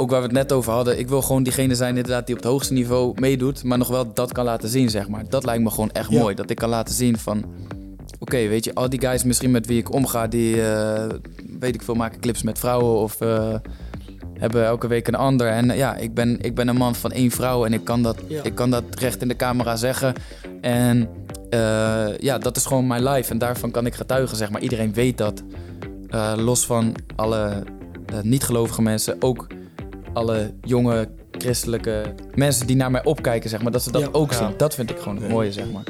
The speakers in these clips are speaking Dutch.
ook waar we het net over hadden. Ik wil gewoon diegene zijn inderdaad die op het hoogste niveau meedoet. Maar nog wel dat kan laten zien, zeg maar. Dat lijkt me gewoon echt Ja. mooi. Dat ik kan laten zien van... Oké, weet je, al die guys misschien met wie ik omga... die, eh, weet ik veel, maken clips met vrouwen of... eh, hebben elke week een ander. En eh, ja, ik ben, ik ben een man van één vrouw en ik kan dat, Ja. ik kan dat recht in de camera zeggen. En ja, dat is gewoon mijn life en daarvan kan ik getuigen, zeg maar. Iedereen weet dat. Los van alle niet-gelovige mensen, ook alle jonge christelijke mensen die naar mij opkijken, zeg maar. Dat ze dat Ja. ook Ja. zien. Dat vind ik gewoon het mooie, zeg maar.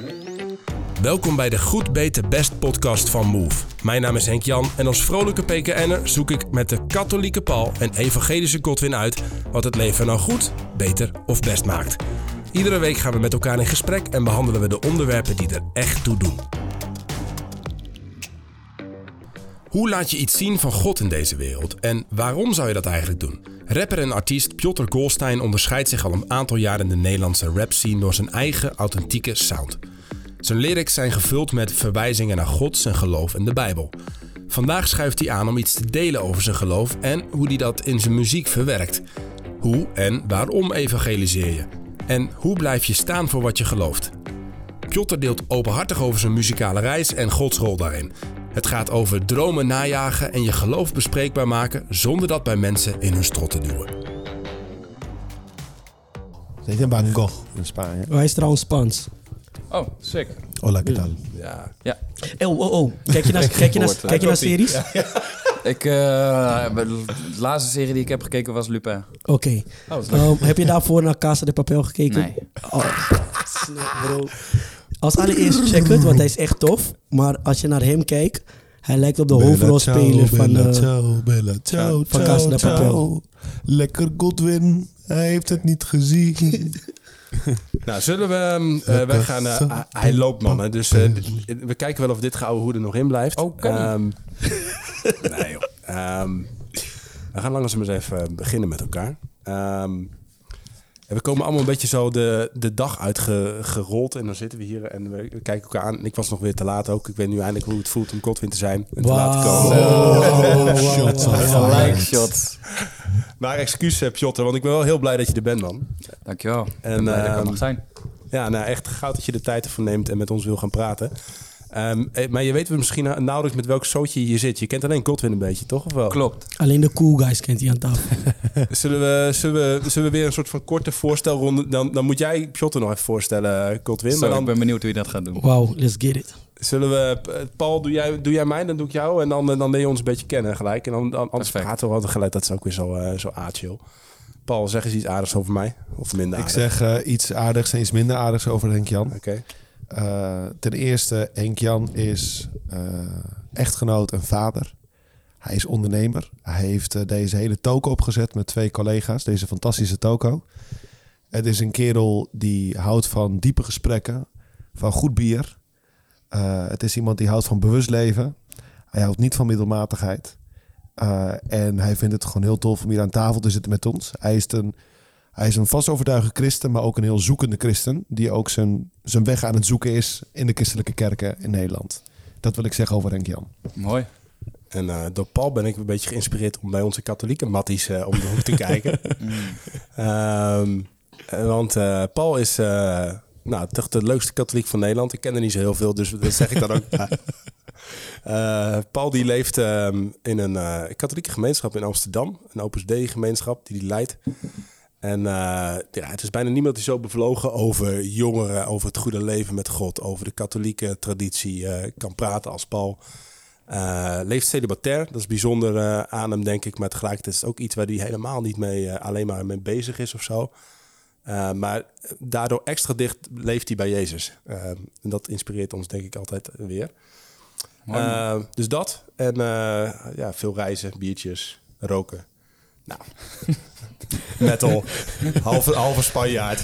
Welkom bij de Goed Beter Best podcast van Move. Mijn naam is Henk Jan en als vrolijke PKN'er zoek ik met de katholieke Paul en evangelische Godwin uit wat het leven nou goed, beter of best maakt. Iedere week gaan we met elkaar in gesprek en behandelen we de onderwerpen die er echt toe doen. Hoe laat je iets zien van God in deze wereld en waarom zou je dat eigenlijk doen? Rapper en artiest Piotr Goldstein onderscheidt zich al een aantal jaar in de Nederlandse rap scene door zijn eigen authentieke sound. Zijn lyrics zijn gevuld met verwijzingen naar God, zijn geloof en de Bijbel. Vandaag schuift hij aan om iets te delen over zijn geloof en hoe hij dat in zijn muziek verwerkt. Hoe en waarom evangeliseer je? En hoe blijf je staan voor wat je gelooft? Piotr deelt openhartig over zijn muzikale reis en Gods rol daarin. Het gaat over dromen najagen en je geloof bespreekbaar maken zonder dat bij mensen in hun strot te duwen. Het heet een Van Gogh in Spanje. Hij is trouwens Spaans. Oh, sick. Hola, ¿qué tal? Ja, Ja. Oh, oh, oh. Kijk je naar, kijk je naar, kijk je naar series? Ik, eh, de laatste serie die ik heb gekeken was Lupin. Oké. Oh. Ehm, heb je daarvoor naar Casa de Papel gekeken? Nee. Oh, snap, bro. Als allereerst check het, want hij is echt tof. Maar als je naar hem kijkt, hij lijkt op de hoofdrolspeler van... Bella ciao, Bella ciao, van. Lekker Godwin, hij heeft het niet gezien. Nou, zullen we... wij gaan... eh, hij loopt, man. hè, Dus eh, we kijken wel of dit gouden hoe er nog in blijft. Oké. Ehm, nee, joh. Ehm, we gaan langzaam eens even beginnen met elkaar. Ehm, en we komen allemaal een beetje zo de, de dag uitgerold. En dan zitten we hier en we kijken elkaar aan. En ik was nog weer te laat ook. Ik weet nu eindelijk hoe het voelt om Godwin te zijn. En te laat te komen. Gelijk fire. shots. Maar excuus, eh, Piotr, want ik ben wel heel blij dat je er bent, man. Dankjewel. En, En, blij dat ik er ehm, mag zijn. Ja, nou echt goud dat je de tijd ervoor neemt en met ons wil gaan praten. Ehm, eh, maar je weet wel misschien na- nauwelijks met welk zootje je hier zit. Je kent alleen Godwin een beetje, toch? Of wel? Klopt. Alleen de cool guys kent hij aan tafel. Zullen we, zullen, we, zullen we weer een soort van korte voorstelronde... Dan, dan moet jij Piotr nog even voorstellen, Godwin. Zo, maar ik dan ben benieuwd hoe je dat gaat doen. Wauw, let's get it. zullen we... Paul, doe jij, doe jij mij, dan doe ik jou. En dan, dan leer je ons een beetje kennen gelijk. En dan, dan anders Perfect. praten we altijd gelijk. Dat is ook weer zo, eh zo a-chill. Paul, zeg eens iets aardigs over mij. Of minder Ik aardig. zeg eh, iets aardigs en iets minder aardigs over Henk Jan. Oké. Eh, ten eerste, Henk Jan is eh, echtgenoot en vader. Hij is ondernemer. Hij heeft eh, deze hele toko opgezet met twee collega's. Deze fantastische toko. Het is een kerel die houdt van diepe gesprekken, van goed bier. Het is iemand die houdt van bewust leven. Hij houdt niet van middelmatigheid. En hij vindt het gewoon heel tof om hier aan tafel te zitten met ons. Hij is een, hij is een vast overtuigde christen, maar ook een heel zoekende christen. Die ook zijn, zijn weg aan het zoeken is in de christelijke kerken in Nederland. Dat wil ik zeggen over Henk Jan. Mooi. En eh, door Paul ben ik een beetje geïnspireerd om bij onze katholieke matties eh, om de hoek te kijken. Ehm, eh, want Paul is eh, nou, toch de leukste katholiek van Nederland. Ik ken er niet zo heel veel, dus dat zeg ik dan ook. Eh, Paul die leeft ehm, in een eh, katholieke gemeenschap in Amsterdam. Een Opus Dei gemeenschap die hij leidt. En eh, ja, het is bijna niemand die zo bevlogen over jongeren, over het goede leven met God, over de katholieke traditie eh, kan praten als Paul. Eh, leeft celibatair, dat is bijzonder aan hem, denk ik. Maar tegelijkertijd is het ook iets waar hij helemaal niet mee, alleen maar mee bezig is of zo. Maar daardoor extra dicht leeft hij bij Jezus. En dat inspireert ons, denk ik, altijd weer. Dus dat. En ja, veel reizen, biertjes, roken. Nou, metal. halve, halve Spanjaard.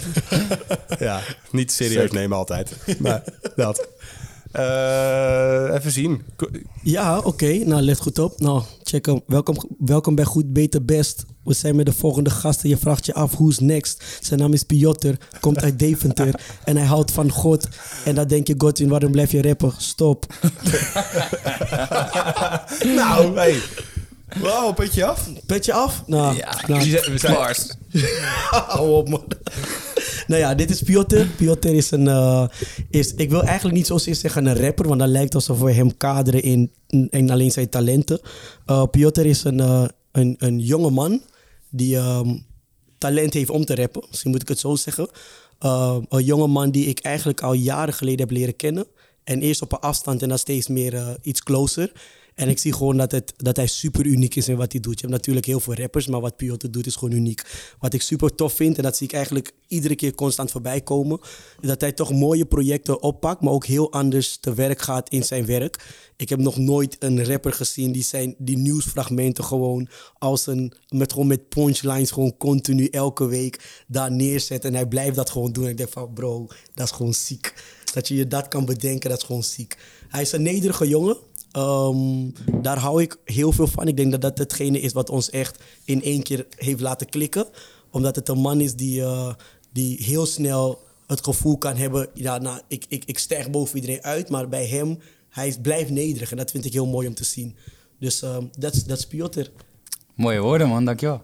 ja, niet serieus nemen altijd. Maar dat. Eh, even zien. Ja, oké. Nou, let goed op. Nou, check hem. Welkom, welkom bij Goed, Beter, Best. We zijn met de volgende gasten. Je vraagt je af, who's next? Zijn naam is Piotr, komt uit Deventer. en hij houdt van God. En dan denk je, Godwin, waarom blijf je rappen? Stop. nou, hey. Wow, petje af. Petje af? Nou, Ja, nou, we zijn-. Hou op, man. nou ja, dit is Piotr. Piotr is een... eh, is, ik wil eigenlijk niet zozeer zeggen een rapper, want dat lijkt alsof we hem kaderen in, in alleen zijn talenten. Eh Piotr is een, eh, een, een jonge man die ehm, talent heeft om te rappen. Misschien moet ik het zo zeggen. Eh, een jonge man die ik eigenlijk al jaren geleden heb leren kennen. En eerst op een afstand en dan steeds meer iets closer. En ik zie gewoon dat, het, dat hij super uniek is in wat hij doet. Je hebt natuurlijk heel veel rappers, maar wat Piotr doet is gewoon uniek. Wat ik super tof vind, en dat zie ik eigenlijk iedere keer constant voorbij komen, dat hij toch mooie projecten oppakt, maar ook heel anders te werk gaat in zijn werk. Ik heb nog nooit een rapper gezien die, zijn, die nieuwsfragmenten gewoon als een, met, gewoon met punchlines gewoon continu elke week daar neerzet. En hij blijft dat gewoon doen. En ik denk van bro, dat is gewoon ziek. Dat je je dat kan bedenken, dat is gewoon ziek. Hij is een nederige jongen. Ehm, daar hou ik heel veel van. Ik denk dat dat hetgene is wat ons echt in één keer heeft laten klikken. Omdat het een man is die, eh, die heel snel het gevoel kan hebben... Ja, nou, ik, ik, ik stijg boven iedereen uit. Maar bij hem, hij blijft nederig. En dat vind ik heel mooi om te zien. Dus ehm, dat is dat is Piotr. Mooie woorden, man. Dankjewel.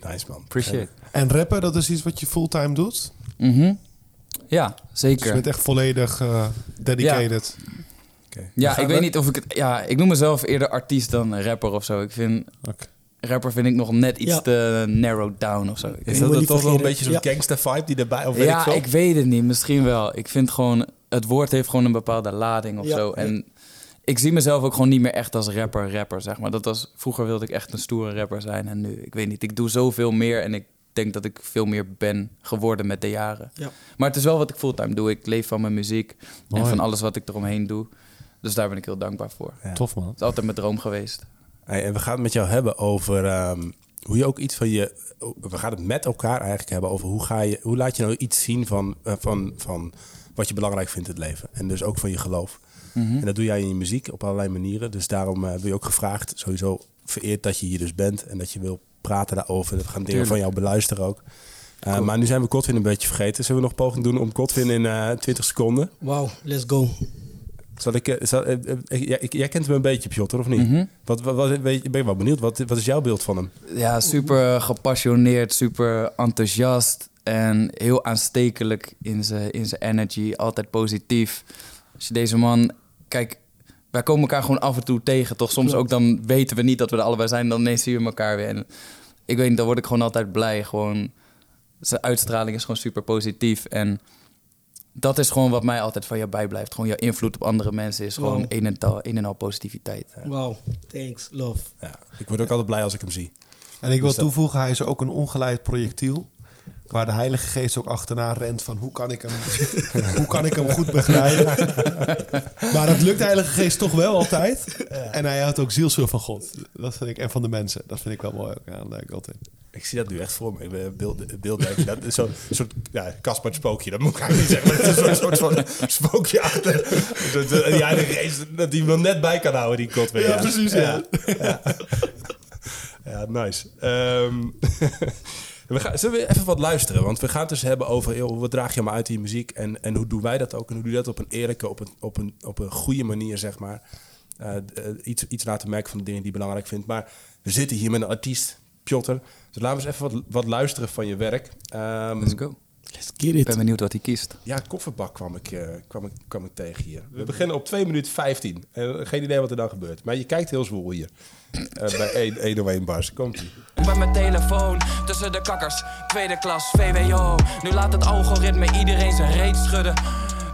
Nice man. Appreciate. En rappen, dat is iets wat je fulltime doet? Mhm. Ja, Dus je zeker. bent echt volledig eh, dedicated. Ja, ik we- weet niet of ik het... Ja, ik noem mezelf eerder artiest dan rapper of zo. Ik vind... Rapper vind ik nog net iets Ja. te narrowed down of zo. Ik Is dat toch wel een beetje zo'n ja. gangster vibe die erbij... Of weet ja, ik weet het niet. Misschien wel. Ik vind gewoon... Het woord heeft gewoon een bepaalde lading of Ja. zo. En ik zie mezelf ook gewoon niet meer echt als rapper, rapper, zeg maar. Dat was, vroeger wilde ik echt een stoere rapper zijn. En nu, ik weet niet. Ik doe zoveel meer en ik denk dat ik veel meer ben geworden met de jaren. Ja. Maar het is wel wat ik fulltime doe. Ik leef van mijn muziek Mooi. en van alles wat ik eromheen doe. Dus daar ben ik heel dankbaar voor. Ja. Tof man. Het is altijd mijn droom geweest. Hey, en we gaan het met jou hebben over ehm, hoe je ook iets van je. We gaan het met elkaar eigenlijk hebben over hoe ga je, hoe laat je nou iets zien van, eh, van, van wat je belangrijk vindt in het leven. En dus ook van je geloof. Mhm. En dat doe jij in je muziek op allerlei manieren. Dus daarom eh, wil je ook gevraagd, sowieso vereerd dat je hier dus bent en dat je wil praten daarover. We gaan dingen Tuurlijk. van jou beluisteren ook. Uh, Cool. Maar nu zijn we Godwin een beetje vergeten. Zullen we nog een poging doen om Godwin in eh 20 seconden? Wauw, let's go. Zal ik, eh, zal, eh, eh, jij, jij kent hem een beetje, Piotr, of niet? Mhm. wat, ben je wel benieuwd. Wat, wat is jouw beeld van hem? Ja, super gepassioneerd, super enthousiast en heel aanstekelijk in zijn in zijn energy, altijd positief. Als je deze man, kijk, wij komen elkaar gewoon af en toe tegen, toch? Soms ook dan weten we niet dat we er allebei zijn, dan ineens zien we elkaar weer. En ik weet niet, dan word ik gewoon altijd blij. Gewoon, zijn uitstraling is gewoon super positief en dat is gewoon wat mij altijd van je bijblijft. Gewoon je invloed op andere mensen is gewoon Wow. een en, al, een en al positiviteit. Wauw, thanks, love. Ja, ik word ook altijd blij als ik hem zie. En ik wil Dus toevoegen, hij is ook een ongeleid projectiel. Waar de Heilige Geest ook achterna rent van hoe kan ik hem, hoe kan ik hem goed begrijpen. maar dat lukt de Heilige Geest toch wel altijd. En hij houdt ook zielsveel van God. Dat vind ik, en van de mensen. Dat vind ik wel mooi ook aan eh, Godwin. Ik zie dat nu echt voor me. Beeld, beelddenken. Dat is zo'n soort ja, Kasper spookje. Dat moet ik eigenlijk niet zeggen. Maar het is een soort, van spookje achter. Die heilige geest, dat die nog net bij kan houden, die kot weer. Ja, precies, ja. Ja, Ja, nice. Ehm, we gaan, zullen we even wat luisteren? Want we gaan het dus hebben over joh, wat draag je maar uit in je muziek en, en hoe doen wij dat ook? En hoe doe je dat op een eerlijke, op een, op een, op een goede manier, zeg maar. Eh, iets, iets laten merken van de dingen die je belangrijk vindt. Maar we zitten hier met een artiest, Piotr. Dus laten we eens even wat, wat luisteren van je werk. Ehm, Let's go. Let's get Ik it. ben benieuwd wat hij kiest. ja, kofferbak kwam ik, eh, kwam, ik, kwam ik tegen hier. We beginnen op 2 minuten 15. Eh, geen idee wat er dan gebeurt. Maar je kijkt heel zwoel hier. Eh, bij 1, 101 bars. Komt-ie. Met mijn telefoon tussen de kakkers, tweede klas, VWO. Nu laat het algoritme iedereen zijn reet schudden.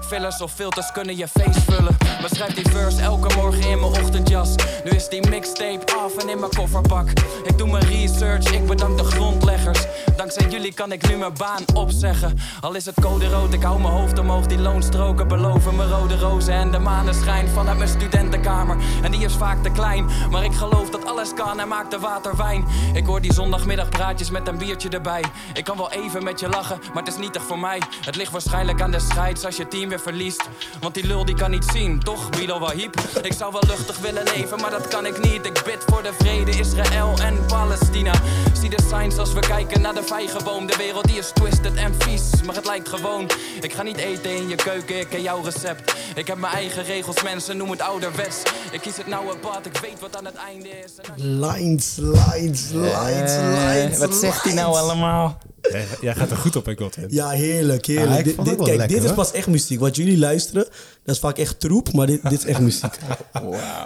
Fillers of filters kunnen je face vullen. Maar schrijf die verse elke morgen in mijn ochtendjas. Nu is die mixtape af en in mijn kofferbak. Ik doe mijn research, ik bedank de grondleggers. Dankzij jullie kan ik nu mijn baan opzeggen. Al is het code rood, ik hou mijn hoofd omhoog. Die loonstroken beloven me rode rozen en de maneschijn vanuit mijn studentenkamer. En die is vaak te klein, maar ik geloof dat alles kan en maak de waterwijn. Ik hoor die zondagmiddag praatjes met een biertje erbij. Ik kan wel even met je lachen, maar het is nietig voor mij. Het ligt waarschijnlijk aan de scheids als je team weer verliest. Want die lul die kan niet zien, toch? Bilal Wahib. Ik zou wel luchtig willen leven, maar dat kan ik niet. Ik bid voor de vrede, Israël en Palestina. Zie de signs als we kijken naar de vijgenboom. De wereld die is twisted en vies, maar het lijkt gewoon. Ik ga niet eten in je keuken, ik ken jouw recept. Ik heb mijn eigen regels, mensen noem het ouderwets. Ik kies het nauwe pad, ik weet wat aan het einde is. Lines, lines, lines, Eh, lines. wat zegt hij nou allemaal? Jij, jij gaat er goed op, hè, Godwin? Ja, heerlijk, heerlijk. Ik Dit- kijk, lekker, dit is pas echt muziek. Wat jullie luisteren, dat is vaak echt troep, maar dit, dit is echt muziek.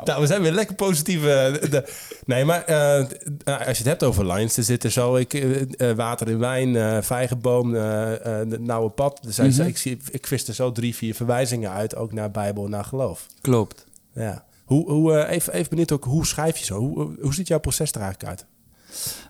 Nou, we zijn weer lekker positief. eh, de- nee, maar eh, eh, als je het hebt over lines, er zitten zo ik, eh, water in wijn, eh vijgenboom, de nauwe pad. Er zijn, ik, zie, ik vis er zo drie, vier verwijzingen uit, ook naar Bijbel en naar geloof. Klopt. Ja. Hoe, hoe, eh, even, even benieuwd ook, hoe schrijf je zo? Hoe, hoe ziet jouw proces er eigenlijk uit?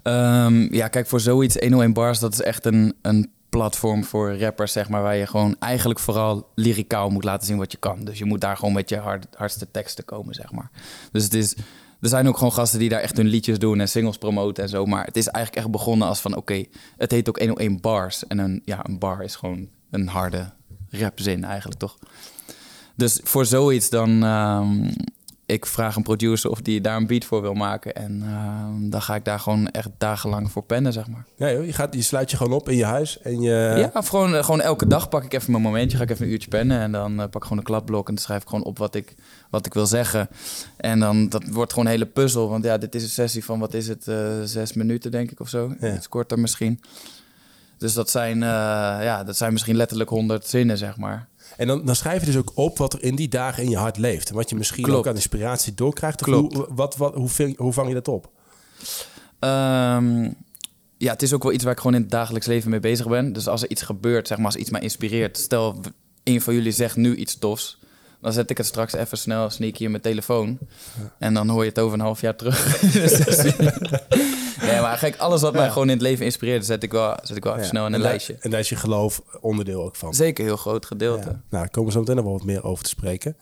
Ehm, ja, kijk, voor zoiets 101 bars, dat is echt een, een platform voor rappers, zeg maar, waar je gewoon eigenlijk vooral lyricaal moet laten zien wat je kan. Dus je moet daar gewoon met je hard, hardste teksten komen, zeg maar. Dus het is, er zijn ook gewoon gasten die daar echt hun liedjes doen en singles promoten en zo. Maar het is eigenlijk echt begonnen als van, oké, het heet ook 101 bars. En een, ja, een bar is gewoon een harde rapzin eigenlijk, toch? Dus voor zoiets dan... ehm, ik vraag een producer of die daar een beat voor wil maken. En ehm, dan ga ik daar gewoon echt dagenlang voor pennen, zeg maar. Ja, joh, je, gaat, je sluit je gewoon op in je huis en je... ja, of gewoon, eh, gewoon elke dag pak ik even mijn momentje. Ga ik even een uurtje pennen. En dan eh, pak ik gewoon een klapblok. En dan schrijf ik gewoon op wat ik, wat ik wil zeggen. En dan dat wordt gewoon een hele puzzel. Want ja, dit is een sessie van, wat is het, eh, zes minuten denk ik of zo. Ja. Iets korter misschien. Dus dat zijn, ja, dat zijn misschien letterlijk honderd zinnen, zeg maar. En dan, dan schrijf je dus ook op wat er in die dagen in je hart leeft. En wat je misschien Klopt. ook aan inspiratie doorkrijgt. Klopt. Hoe, wat, wat, hoe, ving- hoe vang je dat op? Ehm, ja, het is ook wel iets waar ik gewoon in het dagelijks leven mee bezig ben. Dus als er iets gebeurt, zeg maar, als iets mij inspireert. Stel, een van jullie zegt nu iets tofs. Dan zet ik het straks even snel sneaky in mijn telefoon. En dan hoor je het over een half jaar terug. Nee, maar kijk, alles wat mij gewoon in het leven inspireert, zet ik wel, zet ik wel even snel in een En lijstje. En daar is je geloof onderdeel ook van. Zeker een heel groot gedeelte. Nou, daar komen we zo meteen nog wel wat meer over te spreken.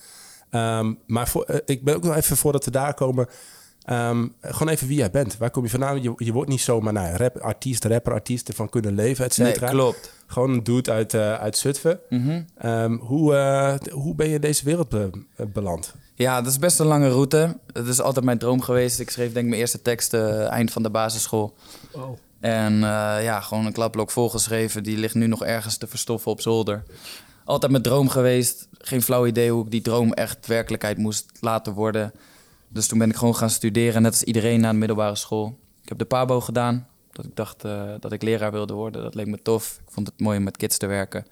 Ehm, maar voor, eh, ik ben ook nog even voordat we daar komen. Ehm, gewoon even wie jij bent. Waar kom je vandaan? Je, je wordt niet zomaar nou, rap, artiest, rapper, artiest ervan kunnen leven, et Nee, cetera. klopt. Gewoon een dude uit, eh, uit Zutphen. Mhm. Ehm, hoe, eh, hoe ben je in deze wereld be- eh, beland? Ja, dat is best een lange route. Het is altijd mijn droom geweest. Ik schreef denk ik mijn eerste teksten eind van de basisschool. En eh, ja, gewoon een klapblok volgeschreven. Die ligt nu nog ergens te verstoffen op zolder. Altijd mijn droom geweest. Geen flauw idee hoe ik die droom echt werkelijkheid moest laten worden. Dus toen ben ik gewoon gaan studeren, net als iedereen na de middelbare school. Ik heb de PABO gedaan, dat ik dacht eh, dat ik leraar wilde worden. Dat leek me tof. Ik vond het mooi om met kids te werken.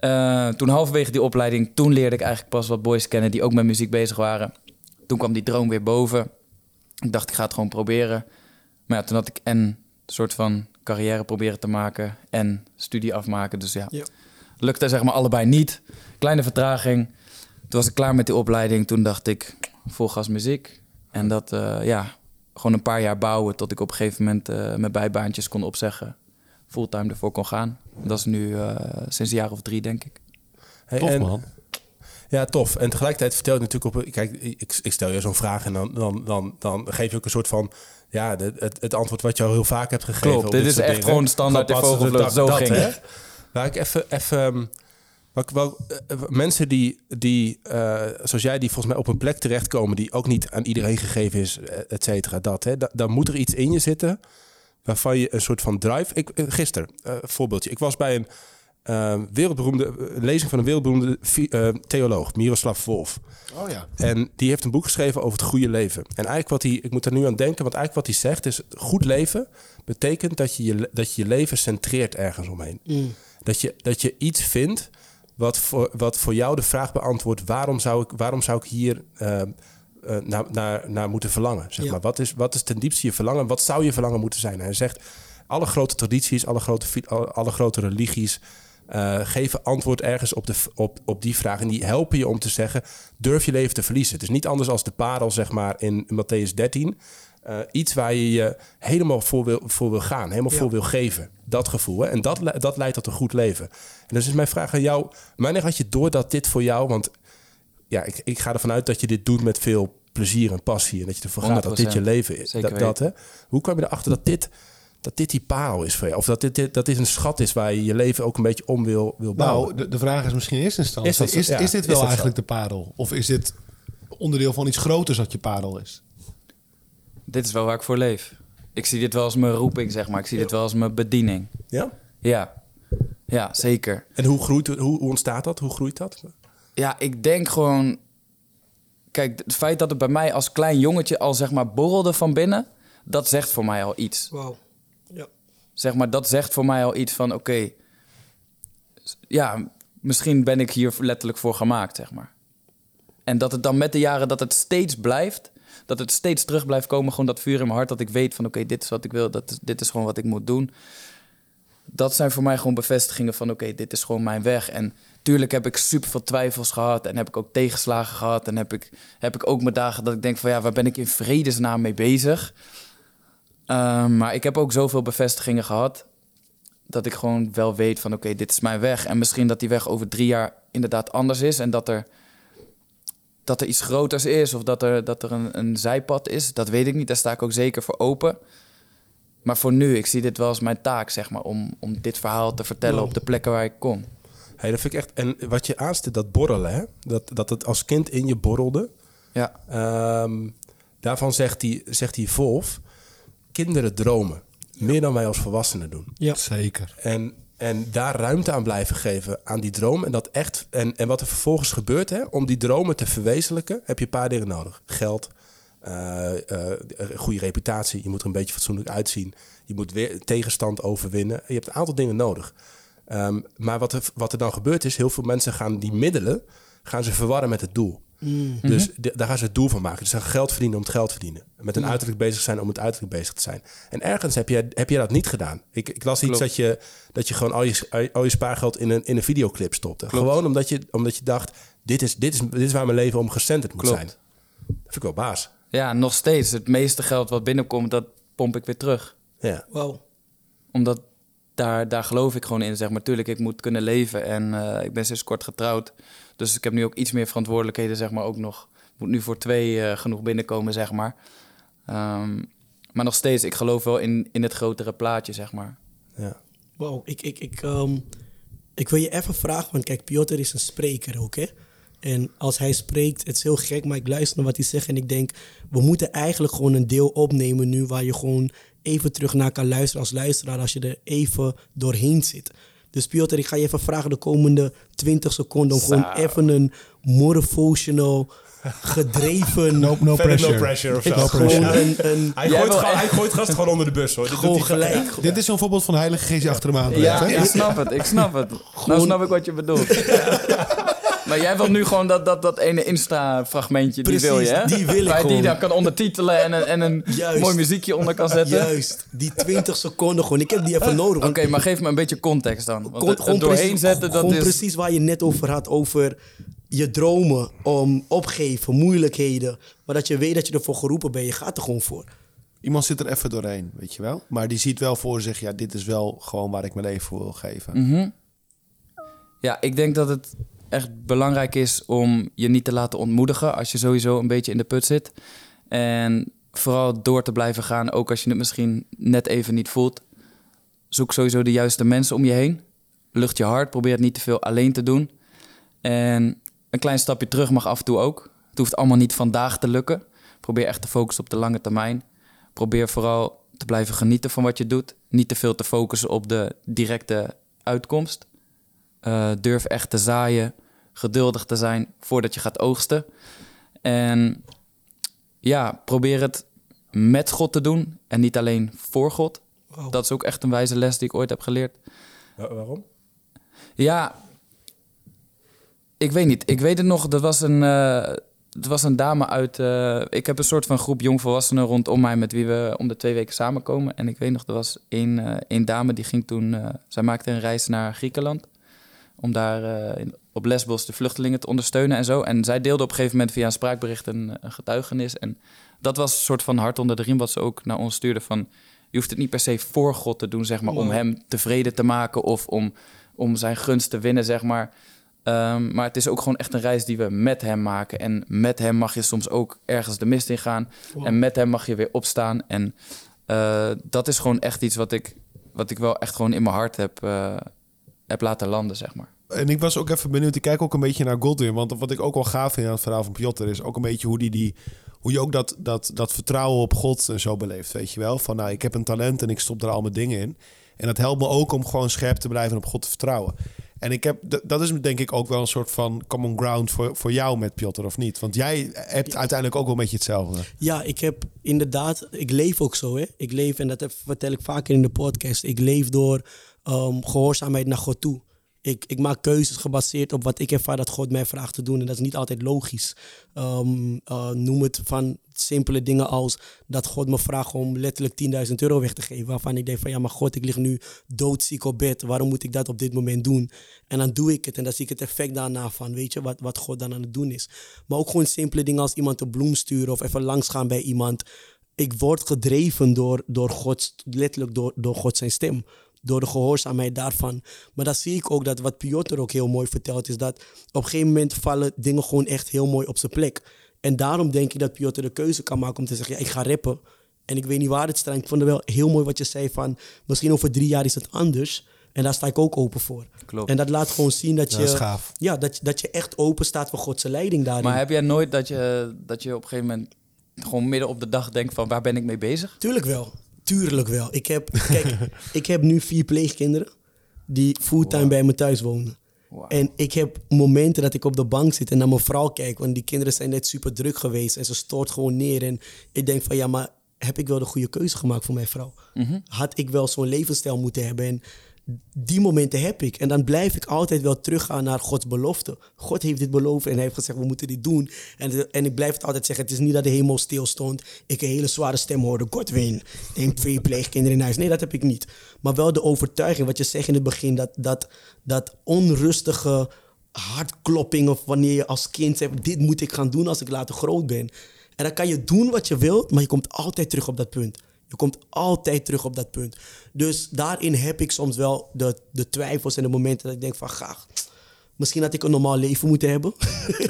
Eh, toen halverwege die opleiding, toen leerde ik eigenlijk pas wat boys kennen die ook met muziek bezig waren. Toen kwam die droom weer boven. Ik dacht, ik ga het gewoon proberen. Maar ja, toen had ik en een soort van carrière proberen te maken en studie afmaken. Dus ja, Ja. lukte zeg maar allebei niet. Kleine vertraging. Toen was ik klaar met die opleiding. Toen dacht ik, vol gas muziek. En dat, eh, ja, gewoon een paar jaar bouwen tot ik op een gegeven moment eh, mijn bijbaantjes kon opzeggen. Fulltime ervoor kon gaan. Dat is nu eh, sinds een jaar of drie, denk ik. Hey, Tof en- man. Ja, tof. En tegelijkertijd vertel je natuurlijk op... Kijk, ik, ik stel je zo'n vraag en dan, dan, dan, dan geef je ook een soort van... Ja, de- het, het antwoord wat je al heel vaak hebt gegeven. Klopt, op dit is echt dingen. gewoon standaard in Gewoon vogelvlucht. dat- Zo dat, ging hè. het. Waar ik even... even ik wel, eh, mensen die, die eh, zoals jij, die volgens mij op een plek terechtkomen... die ook niet aan iedereen gegeven is, eh, et cetera, dat. Hè, Da- dan moet er iets in je zitten waarvan je een soort van drive... Ik, eh, gisteren, eh, voorbeeldje. Ik was bij een eh, wereldberoemde eh, lezing van een wereldberoemde eh, theoloog, Miroslav Wolf. Oh ja. En die heeft een boek geschreven over het goede leven. En eigenlijk wat hij, ik moet er nu aan denken, want eigenlijk wat hij zegt is: goed leven betekent dat je je, dat je, je leven centreert ergens omheen. Dat, je, dat je iets vindt wat voor, wat voor jou de vraag beantwoordt: waarom zou ik, waarom zou ik hier eh, eh, naar, naar, naar moeten verlangen? Zeg Ja. maar. wat, is, wat is ten diepste je verlangen? Wat zou je verlangen moeten zijn? En hij zegt: alle grote tradities, alle grote, alle, grote religies. eh, geven antwoord ergens op, de, op, op die vraag. En die helpen je om te zeggen: durf je leven te verliezen. Het is niet anders als de parel, zeg maar, in Matthäus 13. Eh, iets waar je je helemaal voor wil, voor wil gaan, helemaal Ja. voor wil geven. Dat gevoel. Hè? En dat, dat leidt tot een goed leven. En dus is mijn vraag aan jou: wanneer had je door dat dit voor jou, want ja, ik, ik ga ervan uit dat je dit doet met veel plezier en passie. En dat je ervoor gaat dat dit je 100%. leven is. Zeker Dat, dat, hè? Hoe kwam je erachter dat dit, dat dit die parel is voor jou? Of dat dit, dit, dat dit een schat is waar je je leven ook een beetje om wil, wil bouwen? Nou, de, de vraag is misschien in eerste instantie: Is dat is, is, dit is wel dat eigenlijk de parel? Of is dit onderdeel van iets groters dat je parel is? Dit is wel waar ik voor leef. Ik zie dit wel als mijn roeping, zeg maar. Ik zie dit wel als mijn bediening. Ja? Ja, ja zeker. En hoe, groeit, hoe, hoe ontstaat dat? Hoe groeit dat? Ja, ik denk gewoon... kijk, het feit dat het bij mij als klein jongetje al zeg maar borrelde van binnen, dat zegt voor mij al iets. Wauw. Ja. Zeg maar, dat zegt voor mij al iets van, oké, ja, misschien ben ik hier letterlijk voor gemaakt, zeg maar. En dat het dan met de jaren, dat het steeds blijft, dat het steeds terug blijft komen, gewoon dat vuur in mijn hart, dat ik weet van, oké, dit is wat ik wil, dat dit is gewoon wat ik moet doen. Dat zijn voor mij gewoon bevestigingen van, oké, dit is gewoon mijn weg. En tuurlijk heb ik super veel twijfels gehad en heb ik ook tegenslagen gehad en heb ik, heb ik ook mijn dagen dat ik denk van, ja, waar ben ik in vredesnaam mee bezig? Ehm, maar ik heb ook zoveel bevestigingen gehad dat ik gewoon wel weet van oké, dit is mijn weg. En misschien dat die weg over drie jaar inderdaad anders is en dat er, dat er iets groters is of dat er, dat er een, een zijpad is. Dat weet ik niet, daar sta ik ook zeker voor open. Maar voor nu, ik zie dit wel als mijn taak, zeg maar, om, om dit verhaal te vertellen Wow. op de plekken waar ik kom. Hey, dat vind ik echt. En wat je aanstipt, dat borrelen, hè? Dat, dat het als kind in je borrelde. Ja, Ehm, daarvan zegt die, zegt die Wolf: kinderen dromen. Meer dan wij als volwassenen doen. Ja. Zeker. En, en daar ruimte aan blijven geven aan die droom. En, dat echt, en, en wat er vervolgens gebeurt, hè, om die dromen te verwezenlijken, heb je een paar dingen nodig: geld, een goede reputatie. Je moet er een beetje fatsoenlijk uitzien. Je moet weer tegenstand overwinnen. Je hebt een aantal dingen nodig. Ehm, maar wat er, wat er dan gebeurt is, heel veel mensen gaan die middelen gaan ze verwarren met het doel. Dus de- daar gaan ze het doel van maken. Dus ze gaan geld verdienen om het geld te verdienen. Met een uiterlijk bezig zijn om het uiterlijk bezig te zijn. En ergens heb je, heb je dat niet gedaan. Ik, ik las iets dat je, dat je gewoon al je, al je spaargeld in een, in een videoclip stopte. Gewoon omdat je, omdat je dacht, dit is, dit, is, dit is waar mijn leven om gecenterd moet Klopt. zijn. Dat vind ik wel baas. ja nog steeds. Het meeste geld wat binnenkomt, dat pomp ik weer terug. Ja. Wauw. Omdat daar, daar geloof ik gewoon in, zeg maar. Tuurlijk, ik moet kunnen leven en eh, ik ben sinds kort getrouwd. Dus ik heb nu ook iets meer verantwoordelijkheden, zeg maar, ook nog. Moet nu voor twee eh, genoeg binnenkomen, zeg maar. Ehm, maar nog steeds, ik geloof wel in, in het grotere plaatje, zeg maar. ja. Wauw, ik, ik, ik, ehm, ik wil je even vragen, want kijk, Piotr is een spreker ook, hè? En als hij spreekt, het is heel gek, maar ik luister naar wat hij zegt en ik denk, we moeten eigenlijk gewoon een deel opnemen nu waar je gewoon even terug naar kan luisteren als luisteraar als je er even doorheen zit. Dus Piotr, ik ga je even vragen de komende 20 seconden om gewoon even een motivational, gedreven, No, no pressure. no pressure of zo. No gewoon pressure. een, een Hij, gooit gewoon, hij gast gewoon onder de bus hoor. Dit gewoon. Dit is zo'n voorbeeld van de Heilige Geest die achter hem aan Ja, hè? ik snap het, ik snap het. Nou snap ik wat je bedoelt. Maar jij wilt nu gewoon dat, dat, dat ene Insta-fragmentje, die wil je, hè? Precies, die wil ik Waar je die dan kan ondertitelen en een, en een Juist. mooi muziekje onder kan zetten. Oké, Juist, die 20 seconden gewoon. Ik heb die even nodig. want maar geef me een beetje context dan. Want Kon- het, het doorheen precies, zetten, dat gewoon is... precies waar je net over had. Over je dromen, om opgeven, moeilijkheden. Maar dat je weet dat je ervoor geroepen bent. Je gaat er gewoon voor. Iemand zit er even doorheen, weet je wel. Maar die ziet wel voor zich, ja, dit is wel gewoon waar ik mijn leven voor wil geven. Mhm. Ja, ik denk dat het echt belangrijk is om je niet te laten ontmoedigen als je sowieso een beetje in de put zit. En vooral door te blijven gaan, ook als je het misschien net even niet voelt. Zoek sowieso de juiste mensen om je heen. Lucht je hart, probeer het niet te veel alleen te doen. En een klein stapje terug mag af en toe ook. Het hoeft allemaal niet vandaag te lukken. Probeer echt te focussen op de lange termijn. Probeer vooral te blijven genieten van wat je doet. Niet te veel te focussen op de directe uitkomst. Eh, durf echt te zaaien, geduldig te zijn voordat je gaat oogsten. En ja, probeer het met God te doen en niet alleen voor God. Dat is ook echt een wijze les die ik ooit heb geleerd. Wa- Waarom? Ja, ik weet niet. Ik weet het nog, dat was een, eh, het was een dame uit... eh, ik heb een soort van groep jongvolwassenen rondom mij... met wie we om de twee weken samenkomen. En ik weet nog, er was één, eh, één dame die ging toen... eh, zij maakte een reis naar Griekenland... om daar eh, in- op Lesbos de vluchtelingen te ondersteunen en zo. En zij deelde op een gegeven moment via een spraakbericht een, een getuigenis. En dat was een soort van hart onder de riem... wat ze ook naar ons stuurde van... je hoeft het niet per se voor God te doen, zeg maar... om hem tevreden te maken of om, om zijn gunst te winnen, zeg maar... Ehm, maar het is ook gewoon echt een reis die we met hem maken. En met hem mag je soms ook ergens de mist in gaan. Wow. En met hem mag je weer opstaan. En eh, dat is gewoon echt iets wat ik, wat ik wel echt gewoon in mijn hart heb, eh, heb laten landen, zeg maar. En ik was ook even benieuwd, ik kijk ook een beetje naar Godwin. Want wat ik ook wel gaaf vind aan het verhaal van Piotr... is ook een beetje hoe, die, die, hoe je ook dat, dat, dat vertrouwen op God en zo beleeft, weet je wel. Van nou, ik heb een talent en ik stop er al mijn dingen in. En dat helpt me ook om gewoon scherp te blijven en op God te vertrouwen. En ik heb, dat is denk ik ook wel een soort van common ground voor, voor jou met Piotr, of niet? Want jij hebt uiteindelijk ook wel een beetje hetzelfde. Ja, ik heb inderdaad, ik leef ook zo. Hè. Ik leef, en dat vertel ik vaker in de podcast, ik leef door ehm, gehoorzaamheid naar God toe. Ik, ik maak keuzes gebaseerd op wat ik ervaar dat God mij vraagt te doen. En dat is niet altijd logisch. Ehm, eh, noem het van simpele dingen als dat God me vraagt om letterlijk 10.000 euro weg te geven. Waarvan ik denk van ja, maar God, ik lig nu doodziek op bed. Waarom moet ik dat op dit moment doen? En dan doe ik het en dan zie ik het effect daarna van, weet je, wat, wat God dan aan het doen is. Maar ook gewoon simpele dingen als iemand een bloem sturen of even langsgaan bij iemand. Ik word gedreven door, door God, letterlijk door, door God zijn stem. Door de gehoorzaamheid daarvan. Maar dan zie ik ook dat wat Piotr ook heel mooi vertelt, is dat op een gegeven moment vallen dingen gewoon echt heel mooi op zijn plek. En daarom denk ik dat Piotr de keuze kan maken om te zeggen, ja, ik ga rappen. En ik weet niet waar het staat. Ik vond het wel heel mooi wat je zei van, misschien over drie jaar is het anders. En daar sta ik ook open voor. Klopt. En dat laat gewoon zien dat je, dat is gaaf. Ja, dat, dat je echt open staat voor Gods leiding daarin. Maar heb jij nooit dat je, dat je op een gegeven moment gewoon midden op de dag denkt van waar ben ik mee bezig? Tuurlijk wel. Tuurlijk wel. Ik heb, kijk, ik heb nu vier pleegkinderen die fulltime bij me thuis wonen. En ik heb momenten dat ik op de bank zit en naar mijn vrouw kijk. Want die kinderen zijn net super druk geweest en ze stoort gewoon neer. En ik denk van ja, maar heb ik wel de goede keuze gemaakt voor mijn vrouw? Had ik wel zo'n levensstijl moeten hebben? En die momenten heb ik. En dan blijf ik altijd wel teruggaan naar Gods belofte. God heeft dit beloofd en hij heeft gezegd, we moeten dit doen. En, en ik blijf het altijd zeggen, het is niet dat de hemel stil stond. Ik een hele zware stem hoorde, Godwin, neem twee pleegkinderen in huis. Nee, dat heb ik niet. Maar wel de overtuiging, wat je zegt in het begin, dat, dat, dat onrustige hartklopping of wanneer je als kind zegt, dit moet ik gaan doen als ik later groot ben. En dan kan je doen wat je wilt, maar je komt altijd terug op dat punt. Je komt altijd terug op dat punt. Dus daarin heb ik soms wel de, de twijfels en de momenten dat ik denk van... Gaag, misschien had ik een normaal leven moeten hebben.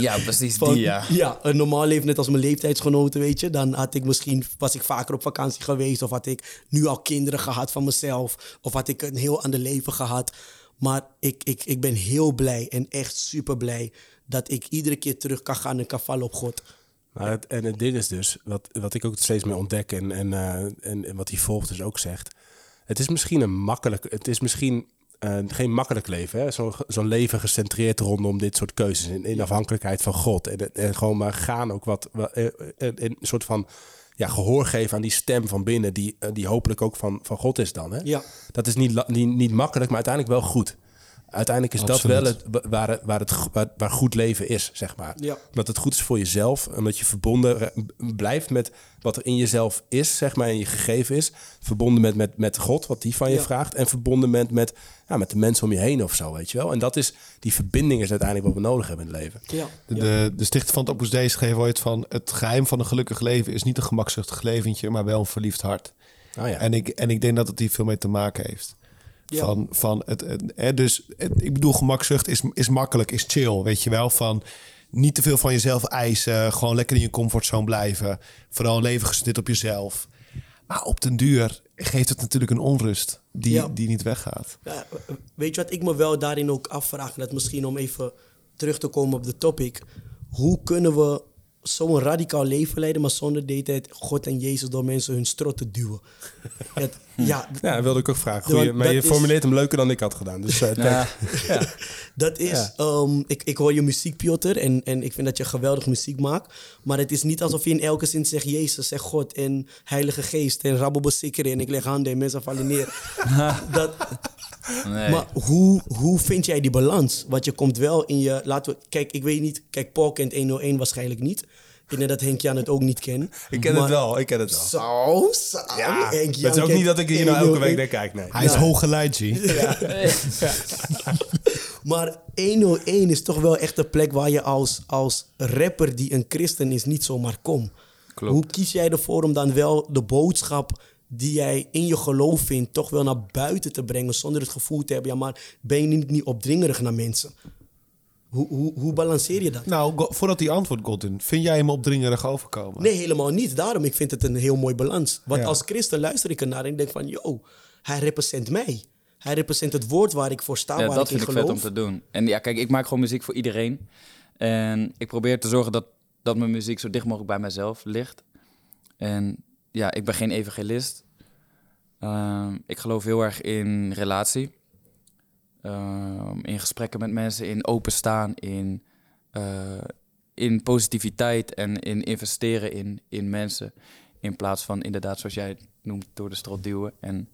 Ja, precies Van, die ja. een normaal leven net als mijn leeftijdsgenoten, weet je. Dan had ik misschien, was ik vaker op vakantie geweest... of had ik nu al kinderen gehad van mezelf... of had ik een heel ander leven gehad. Maar ik, ik, ik ben heel blij en echt super blij... dat ik iedere keer terug kan gaan en kan vallen op God. Maar het, en het ding is dus, wat, wat ik ook steeds meer ontdek en, en, eh, en, en wat die volgt dus ook zegt. Het is misschien een makkelijk, het is misschien eh, geen makkelijk leven. Zo'n zo'n leven gecentreerd rondom dit soort keuzes in, in afhankelijkheid van God. En, en gewoon maar gaan ook wat, eh, een soort van ja, gehoor geven aan die stem van binnen, die, die hopelijk ook van, van God is dan. Hè? Ja. Dat is niet, niet, niet makkelijk, maar uiteindelijk wel goed. Uiteindelijk is dat wel het, waar, het- waar, het, waar, waar goed leven is, zeg maar. Ja. Omdat het goed is voor jezelf. Omdat je verbonden blijft met wat er in jezelf is, zeg maar, en je gegeven is. Verbonden met, met, met God, wat die van je Ja. vraagt. En verbonden met, met, ja, met de mensen om je heen of zo, weet je wel. En dat is, die verbinding is uiteindelijk wat we nodig hebben in het leven. Ja. De, de, de stichter van het Opus Dei schreef ooit van... het geheim van een gelukkig leven is niet een gemakzuchtig leventje... maar wel een verliefd hart. Oh ja. En, ik, en ik denk dat het hier veel mee te maken heeft. Ja. Van, van het, hè, dus het- ik bedoel, gemakzucht is, is makkelijk, is chill, weet je wel. Van niet te veel van jezelf eisen, gewoon lekker in je comfortzone blijven. Vooral leven gestut op jezelf. Maar op den duur geeft het natuurlijk een onrust die, Ja. die niet weggaat. Ja, weet je wat ik me wel daarin ook afvraag? Dat misschien om even terug te komen op de topic. Hoe kunnen we zo'n radicaal leven leiden, maar zonder de hele tijd God en Jezus door mensen hun strot te duwen? Het- ja, Ja, dat wilde ik ook vragen. Goeie, maar je is- formuleert hem leuker dan ik had gedaan. Dus eh, Ja. Dat is, Ja. ehm, ik, ik hoor je muziek, Piotr, en, en ik vind dat je geweldig muziek maakt. Maar het is niet alsof je in elke zin zegt Jezus, zegt God en Heilige Geest en rabbelbesikkeren en ik leg handen en mensen vallen neer. dat, Nee. Maar hoe, hoe vind jij die balans? Want je komt wel in je, laten we, kijk, ik weet niet, kijk, Paul kent 101 waarschijnlijk niet. Ik denk dat Henk Jan het ook niet kent. ik ken Maar- het wel, ik ken het wel. Zo, zo. Ja, Henk het Jan is ook niet dat ik hier nou elke 101. week naar kijk, nee. Hij is hooggeleid, G. Maar 101 is toch wel echt een plek waar je als, als rapper die een christen is niet zomaar komt. Klopt. Hoe kies jij ervoor om dan wel de boodschap die jij in je geloof vindt, toch wel naar buiten te brengen zonder het gevoel te hebben, ja maar ben je niet, niet opdringerig naar mensen? Hoe, hoe, hoe balanceer je dat? Nou, Go- voordat hij antwoordt, Godwin, vind jij hem opdringerig overkomen? Nee, helemaal niet. Daarom, ik vind het een heel mooi balans. Want Ja. als christen luister ik ernaar en denk van, yo, hij represent mij. Hij represent het woord waar ik voor sta, Ja, waar dat ik in vind ik vet om geloof. te doen. En ja, kijk, ik maak gewoon muziek voor iedereen. En ik probeer te zorgen dat, dat mijn muziek zo dicht mogelijk bij mezelf ligt. En ja, ik ben geen evangelist. Ehm, ik geloof heel erg in relatie. ehm, in gesprekken met mensen, in openstaan, in, eh, in positiviteit en in investeren in, in mensen. In plaats van inderdaad, zoals jij het noemt, door de strot duwen. En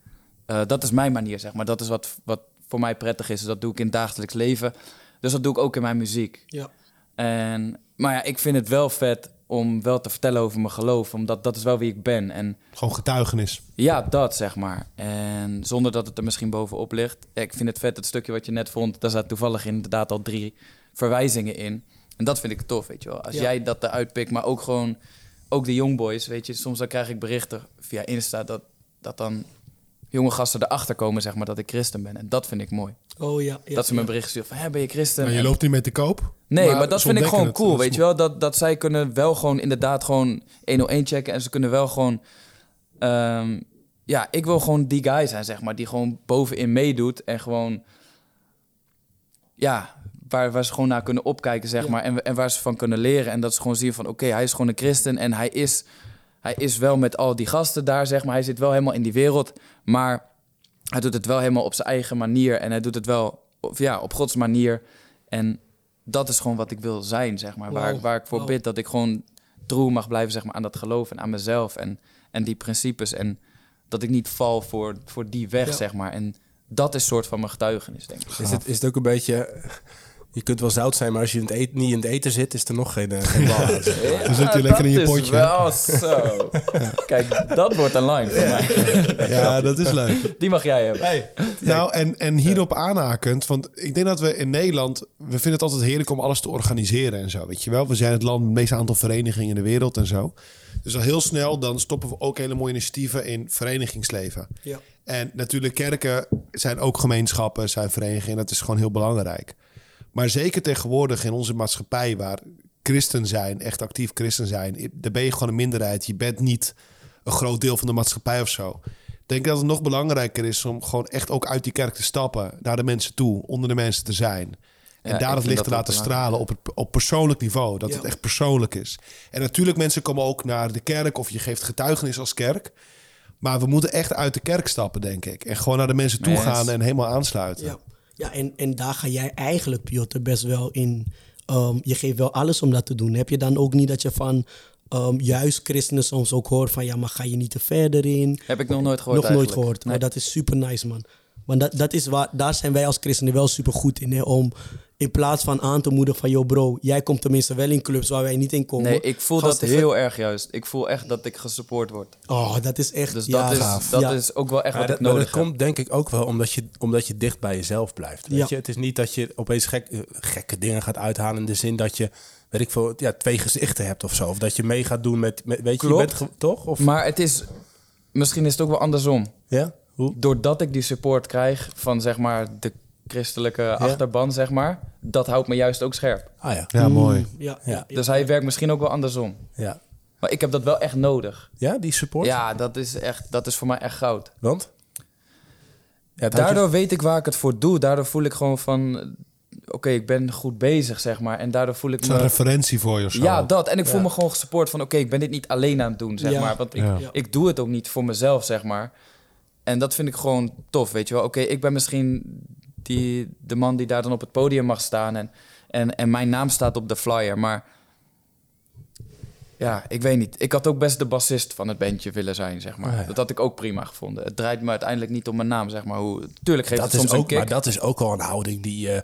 eh, dat is mijn manier, zeg maar. Dat is wat, wat voor mij prettig is. Dus dat doe ik in het dagelijks leven. Dus dat doe ik ook in mijn muziek. Ja. En, maar ja, ik vind het wel vet om wel te vertellen over mijn geloof. Omdat dat is wel wie ik ben. En Gewoon getuigenis. ja, dat zeg maar. En zonder dat het er misschien bovenop ligt. Ik vind het vet, het stukje wat je net vond. Daar staat toevallig inderdaad al drie verwijzingen in. En dat vind ik tof, weet je wel. Als Ja. jij dat eruit pikt, maar ook gewoon... Ook de youngboys, weet je. Soms dan krijg ik berichten via Insta dat, dat dan jonge gasten erachter komen, zeg maar, dat ik christen ben. En dat vind ik mooi. Oh ja. ja dat ze me ja. berichten sturen van, hé, ben je christen? Maar je loopt niet mee te koop. Nee, maar, dat vind ik gewoon het. cool, weet je wel. Dat, dat zij kunnen wel gewoon inderdaad gewoon 101 checken. En ze kunnen wel gewoon... ehm, ja, ik wil gewoon die guy zijn, zeg maar. Die gewoon bovenin meedoet en gewoon... Ja, waar, waar ze gewoon naar kunnen opkijken, zeg Ja. maar. En, en waar ze van kunnen leren. En dat ze gewoon zien van... Oké, hij is gewoon een christen en hij is... Hij is wel met al die gasten daar, zeg maar. Hij zit wel helemaal in die wereld. Maar hij doet het wel helemaal op zijn eigen manier. En hij doet het wel of ja, op Gods manier. En dat is gewoon wat ik wil zijn, zeg maar. Waar, waar ik voor bid dat ik gewoon trouw mag blijven zeg maar, aan dat geloof en aan mezelf. En, en die principes. En dat ik niet val voor, voor die weg, Ja. zeg maar. En dat is soort van mijn getuigenis, denk ik. Is het, is het ook een beetje... Je kunt wel zout zijn, maar als je in het eten, niet in het eten zit, is er nog geen, eh, geen bal. Dan zit je lekker in je dat potje. is wel zo. Kijk, dat wordt een line voor mij. Ja, dat is leuk. Die mag jij hebben. Nou, en, en hierop aanhakend, want ik denk dat we in Nederland, we vinden het altijd heerlijk om alles te organiseren en zo, weet je wel. We zijn het land met het meeste aantal verenigingen in de wereld en zo. Dus al heel snel, dan stoppen we ook hele mooie initiatieven in verenigingsleven. Ja. En natuurlijk kerken zijn ook gemeenschappen, zijn verenigingen, dat is gewoon heel belangrijk. Maar zeker tegenwoordig in onze maatschappij, waar christen zijn, echt actief christen zijn, daar ben je gewoon een minderheid. Je bent niet een groot deel van de maatschappij of zo. Ik denk dat het nog belangrijker is om gewoon echt ook uit die kerk te stappen, naar de mensen toe, onder de mensen te zijn. En Ja, daar het licht te laten stralen op, het, op persoonlijk niveau. Dat Ja. het echt persoonlijk is. En natuurlijk, mensen komen ook naar de kerk of je geeft getuigenis als kerk. Maar we moeten echt uit de kerk stappen, denk ik. En gewoon naar de mensen toe Yes. gaan en helemaal aansluiten. Ja, ja en, en daar ga jij eigenlijk, Piotr, best wel in. ehm, je geeft wel alles om dat te doen. Heb je dan ook niet dat je van ehm, juist christenen soms ook hoort van ja, maar ga je niet te verder in? Heb ik nog nooit gehoord Nog nooit gehoord. Nee. Maar dat is super nice, man. Want dat, dat is waar, daar zijn wij als christenen wel super goed in. Hè? Om in plaats van aan te moedigen van... yo bro, jij komt tenminste wel in clubs waar wij niet in komen. Nee, ik voel Gasten, dat heel erg juist. Ik voel echt dat ik gesupport word. Oh, dat is echt... Dus ja, dat, is, gaaf. dat Ja. is ook wel echt Maar wat dat, ik maar nodig dat heb. komt denk ik ook wel omdat je, omdat je dicht bij jezelf blijft. Weet Ja. je? Het is niet dat je opeens gek, eh, gekke dingen gaat uithalen in de zin dat je, weet ik veel, ja, twee gezichten hebt of zo. Of dat je mee gaat doen met, met weet je, bent toch? Of, Maar het is... Misschien is het ook wel andersom. ja? Hoe? Doordat ik die support krijg van zeg maar de christelijke achterban, zeg maar... dat houdt me juist ook scherp. Ah ja. Ja, mooi. Mm, Ja, ja. Dus hij werkt misschien ook wel andersom. Ja. Maar ik heb dat wel echt nodig. ja, die support? Ja, dat is, echt, dat is voor mij echt goud. Want? Ja, je- Daardoor weet ik waar ik het voor doe. Daardoor voel ik gewoon van... Oké, ik ben goed bezig, zeg maar. En daardoor voel ik Het is een me... referentie voor je. Ja, dat. En ik voel Ja. me gewoon gesupport van... oké, ik ben dit niet alleen aan het doen, zeg Ja. maar. Want ik, Ja. ik doe het ook niet voor mezelf, zeg maar. En dat vind ik gewoon tof, weet je wel. Oké, ik ben misschien die, de man die daar dan op het podium mag staan... En, en, en mijn naam staat op de flyer, maar... Ja, ik weet niet. Ik had ook best de bassist van het bandje willen zijn, zeg maar. Ah, ja. Dat had ik ook prima gevonden. Het draait me uiteindelijk niet om mijn naam, zeg maar. Hoe, tuurlijk geeft dat het is soms een ook, kick. maar dat is ook al een houding die... eh,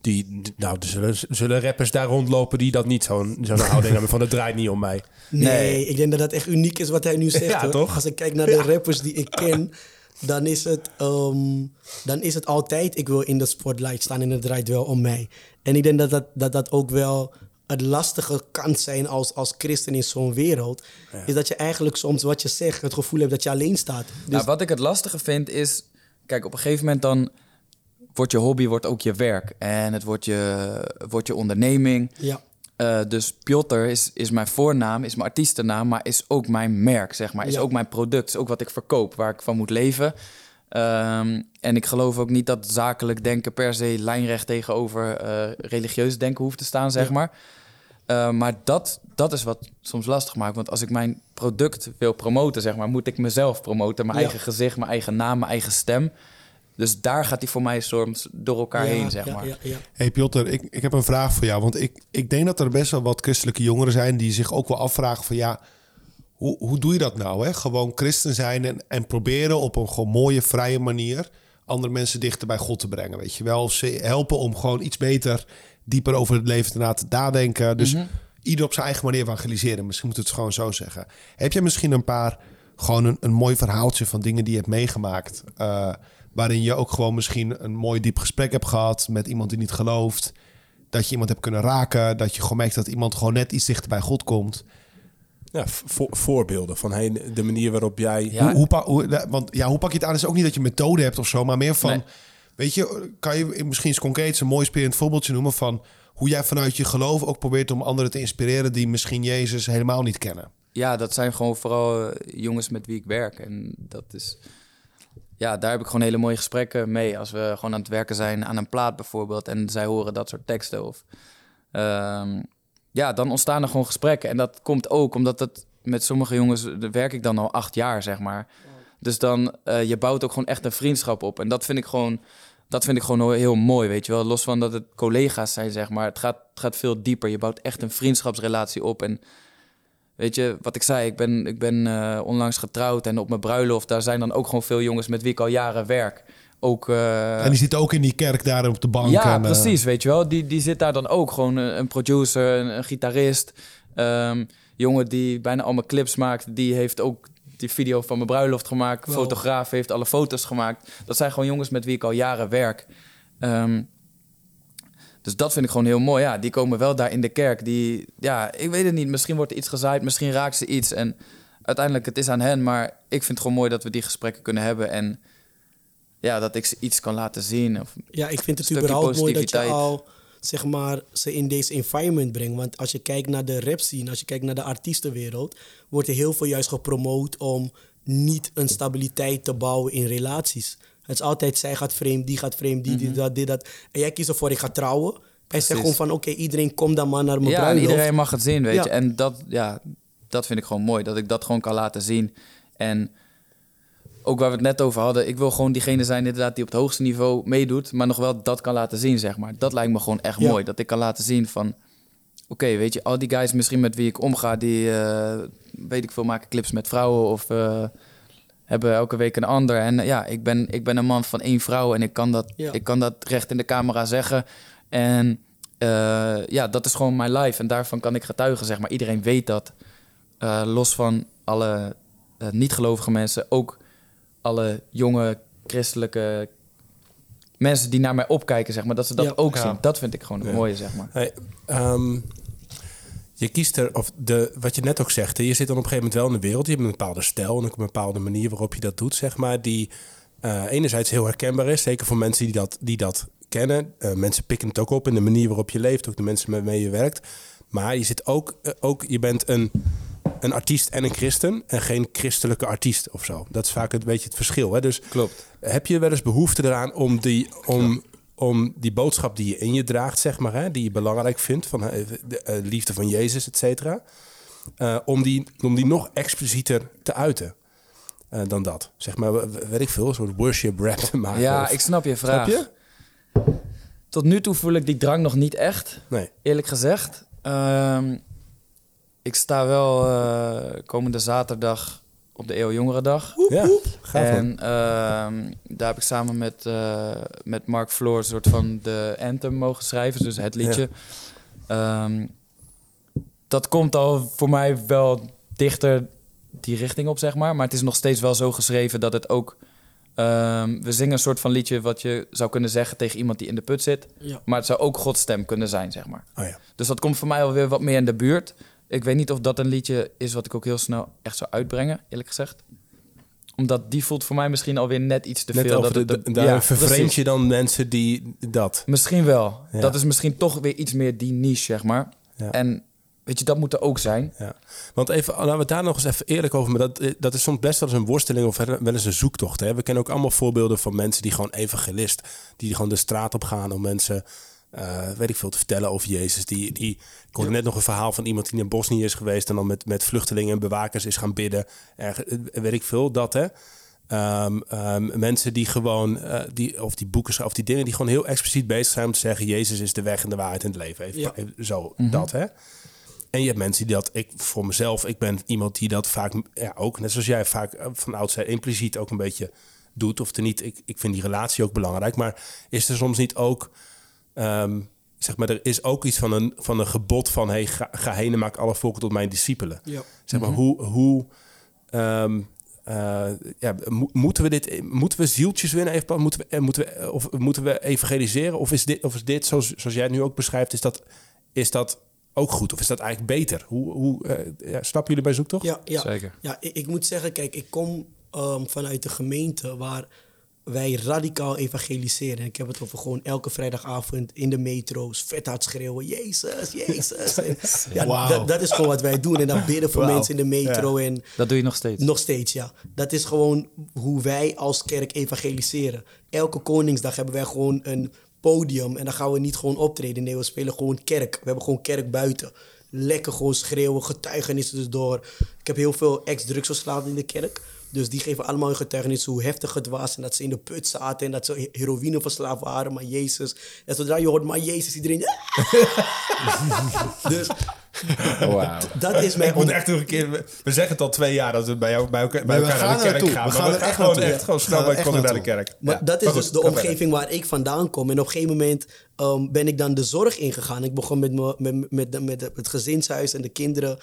die, nou, er zullen, zullen rappers daar rondlopen die dat niet zo'n zo'n houding hebben van het draait niet om mij. Nee, Nee. ik denk dat dat echt uniek is wat hij nu zegt. Ja, hoor. toch? Als ik kijk naar de rappers die ik ken, dan is, het, ehm, dan is het altijd... ik wil in de spotlight staan en het draait wel om mij. En ik denk dat dat, dat, dat ook wel het lastige kan zijn als, als christen in zo'n wereld. Is dat je eigenlijk soms wat je zegt, het gevoel hebt dat je alleen staat. Dus Nou, wat ik het lastige vind is... Kijk, op een gegeven moment dan... wordt je hobby wordt ook je werk. En het wordt je, wordt je onderneming. ja, Eh, dus Piotr is, is mijn voornaam, is mijn artiestennaam... maar is ook mijn merk, zeg maar. Is Ja. ook mijn product, is ook wat ik verkoop... waar ik van moet leven. Ehm, en ik geloof ook niet dat zakelijk denken... per se lijnrecht tegenover eh, religieus denken hoeft te staan, zeg Ja. maar. Eh, maar dat, dat is wat soms lastig maakt. Want als ik mijn product wil promoten, zeg maar, moet ik mezelf promoten. Mijn Ja. eigen gezicht, mijn eigen naam, mijn eigen stem. Dus daar gaat hij voor mij soms door elkaar Ja, heen, zeg ja, maar. Ja, ja. Hey Piotr, ik, ik heb een vraag voor jou. Want ik, ik denk dat er best wel wat christelijke jongeren zijn die zich ook wel afvragen van ja, hoe, hoe doe je dat nou? Hè? Gewoon christen zijn en, en proberen op een gewoon mooie, vrije manier andere mensen dichter bij God te brengen. Weet je wel, ze helpen om gewoon iets beter, dieper over het leven te laten nadenken. Dus ieder op zijn eigen manier evangeliseren. Misschien moet het gewoon zo zeggen. Heb jij misschien een paar, gewoon een, een mooi verhaaltje van dingen die je hebt meegemaakt? eh, waarin je ook gewoon misschien een mooi diep gesprek hebt gehad met iemand die niet gelooft. Dat je iemand hebt kunnen raken. Dat je gewoon merkt dat iemand gewoon net iets dichter bij God komt. Ja, vo- voorbeelden van hey, de manier waarop jij... Ja. Hoe, hoe, pa- hoe, want ja, hoe pak je het aan? is ook niet dat je methode hebt of zo, maar meer van... Nee. Weet je, kan je misschien eens concreet een mooi spelend voorbeeldje noemen van hoe jij vanuit je geloof ook probeert om anderen te inspireren die misschien Jezus helemaal niet kennen? Ja, dat zijn gewoon vooral eh, jongens met wie ik werk. En dat is... Ja, daar heb ik gewoon hele mooie gesprekken mee. Als we gewoon aan het werken zijn aan een plaat bijvoorbeeld... en zij horen dat soort teksten of... ehm, ja, dan ontstaan er gewoon gesprekken. En dat komt ook omdat het met sommige jongens... werk ik dan al acht jaar, zeg maar. Dus dan, eh, je bouwt ook gewoon echt een vriendschap op. En dat vind ik gewoon... Dat vind ik gewoon heel mooi, weet je wel. Los van dat het collega's zijn, zeg maar. Het gaat, het gaat veel dieper. Je bouwt echt een vriendschapsrelatie op. En Weet je, wat ik zei, ik ben, ik ben eh, onlangs getrouwd en op mijn bruiloft, daar zijn dan ook gewoon veel jongens met wie ik al jaren werk. Ook, eh, en die zit ook in die kerk daar op de bank. ja, en, eh, precies, weet je wel. Die, die zit daar dan ook, gewoon een, een producer, een, een gitarist. Ehm, jongen die bijna al mijn clips maakt, die heeft ook die video van mijn bruiloft gemaakt. Wow. Fotograaf heeft alle foto's gemaakt. Dat zijn gewoon jongens met wie ik al jaren werk. Ehm, dus dat vind ik gewoon heel mooi. Ja, die komen wel daar in de kerk. Die, ja, ik weet het niet. Misschien wordt er iets gezaaid, misschien raakt ze iets. En uiteindelijk, het is aan hen. Maar ik vind het gewoon mooi dat we die gesprekken kunnen hebben. En ja, dat ik ze iets kan laten zien. Of, Ja, ik vind het überhaupt mooi dat je al zeg maar, ze in deze environment brengt. Want als je kijkt naar de rap scene, als je kijkt naar de artiestenwereld, wordt er heel veel juist gepromoot om niet een stabiliteit te bouwen in relaties. Het is altijd zij gaat vreemd, die gaat vreemd, die, dit, dat, dit, dat. En jij kiest ervoor, ik ga trouwen. Hij zegt Mhm. Gewoon van, oké, iedereen komt dan maar naar mijn ja, bruiloft. iedereen mag het zien, weet Ja. je. En dat, ja, dat vind ik gewoon mooi. Dat ik dat gewoon kan laten zien. En ook waar we het net over hadden. Ik wil gewoon diegene zijn inderdaad die op het hoogste niveau meedoet. Maar nog wel dat kan laten zien, zeg maar. Dat lijkt me gewoon echt Ja. mooi. Dat ik kan laten zien van... Oké, weet je, al die guys misschien met wie ik omga... die, eh, weet ik veel, maken clips met vrouwen of... eh, hebben elke week een ander. En ja, ik ben, ik ben een man van één vrouw... en ik kan dat, Ja. ik kan dat recht in de camera zeggen. En eh, ja, dat is gewoon mijn life. En daarvan kan ik getuigen, zeg maar. Iedereen weet dat. Eh, los van alle eh, niet-gelovige mensen... ook alle jonge christelijke mensen die naar mij opkijken, zeg maar, dat ze dat Ja. ook Ja. zien. Dat vind ik gewoon het Ja. mooie, zeg maar. Hey, ehm, je kiest er, of de, wat je net ook zegt, je zit dan op een gegeven moment wel in de wereld. Je hebt een bepaalde stijl en ook een bepaalde manier waarop je dat doet, zeg maar. Die eh, enerzijds heel herkenbaar is, zeker voor mensen die dat, die dat kennen. Eh, mensen pikken het ook op in de manier waarop je leeft, ook de mensen met wie je werkt. Maar je zit ook, eh, ook je bent een, een artiest en een christen en geen christelijke artiest of zo. Dat is vaak een beetje het verschil. Hè? Dus Klopt. heb je wel eens behoefte eraan om die, om, om die boodschap die je in je draagt, zeg maar, hè, die je belangrijk vindt, van eh, de eh, liefde van Jezus, et cetera, eh, om, die, om die nog explicieter te uiten dan dat? Zeg maar, weet ik veel, een soort worship rap te maken. Ja, of- ik snap je vraag. Snap je? Tot nu toe voel ik die drang nog niet echt, Nee. eerlijk gezegd. Ehm, ik sta wel komende zaterdag op de Eeuw Jongerendag. Ja, gaaf. En ehm, daar heb ik samen met, eh, met Mark Floor een soort van de anthem mogen schrijven, dus het liedje. Ehm, dat komt al voor mij wel dichter die richting op, zeg maar. Maar het is nog steeds wel zo geschreven dat het ook... ehm, we zingen een soort van liedje wat je zou kunnen zeggen tegen iemand die in de put zit. Ja. Maar het zou ook Gods stem kunnen zijn, zeg maar. Oh ja. Dus dat komt voor mij alweer wat meer in de buurt. Ik weet niet of dat een liedje is wat ik ook heel snel echt zou uitbrengen, eerlijk gezegd. Omdat die voelt voor mij misschien alweer net iets te Net veel. dat de, het- de- daar ja, vervreemd je dan mensen die dat. Misschien wel. Ja. Dat is misschien toch weer iets meer die niche, zeg maar. Ja. En weet je, dat moet er ook zijn. Ja. Want even, laten we het daar nog eens even eerlijk over. Maar dat, eh, dat is soms best wel eens een worsteling of wel eens een zoektocht. Hè? We kennen ook allemaal voorbeelden van mensen die gewoon evangelist, die gewoon de straat op gaan om mensen, eh, weet ik veel, te vertellen over Jezus. Die, die, ik hoorde net nog een verhaal van iemand die in Bosnië is geweest en dan met, met vluchtelingen en bewakers is gaan bidden. Erg, eh, weet ik veel, dat hè. Ehm, ehm, mensen die gewoon, eh, die, of die boeken of die dingen die gewoon heel expliciet bezig zijn om te zeggen: Jezus is de weg en de waarheid in het leven. Even, Ja. even zo, dat hè. En je hebt mensen die dat, ik voor mezelf, ik ben iemand die dat vaak, ja, ook net zoals jij vaak van oudsher impliciet ook een beetje doet. Of er niet, ik, ik vind die relatie ook belangrijk. Maar is er soms niet ook, ehm, zeg maar, er is ook iets van een, van een gebod van: hey, ga, ga heen en maak alle volken tot mijn discipelen. Ja. Zeg maar, hoe, hoe ehm, eh, ja, mo- moeten we dit, moeten we zieltjes winnen? Even, moeten we, eh, moeten we, of moeten we evangeliseren? Of is dit, of is dit zoals, zoals jij het nu ook beschrijft, is dat, is dat ook goed? Of is dat eigenlijk beter? Hoe, hoe eh, ja, snappen jullie bij zoektocht? Ja, ja. Zeker. Ja, ik, ik moet zeggen, kijk, ik kom ehm, vanuit de gemeente waar wij radicaal evangeliseren. En ik heb het over gewoon elke vrijdagavond in de metro's vet hard schreeuwen. Jezus, Jezus. En, ja, dat, dat is gewoon wat wij doen. En dan bidden voor mensen in de metro. En Dat doe je nog steeds. nog steeds, ja. Dat is gewoon hoe wij als kerk evangeliseren. Elke Koningsdag hebben wij gewoon een podium. En dan gaan we niet gewoon optreden. Nee, we spelen gewoon kerk. We hebben gewoon kerk buiten. Lekker gewoon schreeuwen, getuigenissen dus door. Ik heb heel veel ex-drugsverslaafden in de kerk. Dus die geven allemaal hun getuigenis hoe heftig het was. En dat ze in de put zaten en dat ze heroïne verslaafd waren. Maar Jezus. En zodra je hoort, maar Jezus, iedereen... dus Wauw. dat is mijn... Ik moet echt nog een keer. We zeggen het al twee jaar dat we bij, jou, bij elkaar, bij elkaar naar de kerk gaan. We maar gaan we er gaan echt gewoon echt gewoon snel bij naar de kerk. Maar Ja. dat is Maar dus de verder. omgeving waar ik vandaan kom. En op een gegeven moment ehm, ben ik dan de zorg ingegaan. Ik begon met, me, met, met, met het gezinshuis en de kinderen.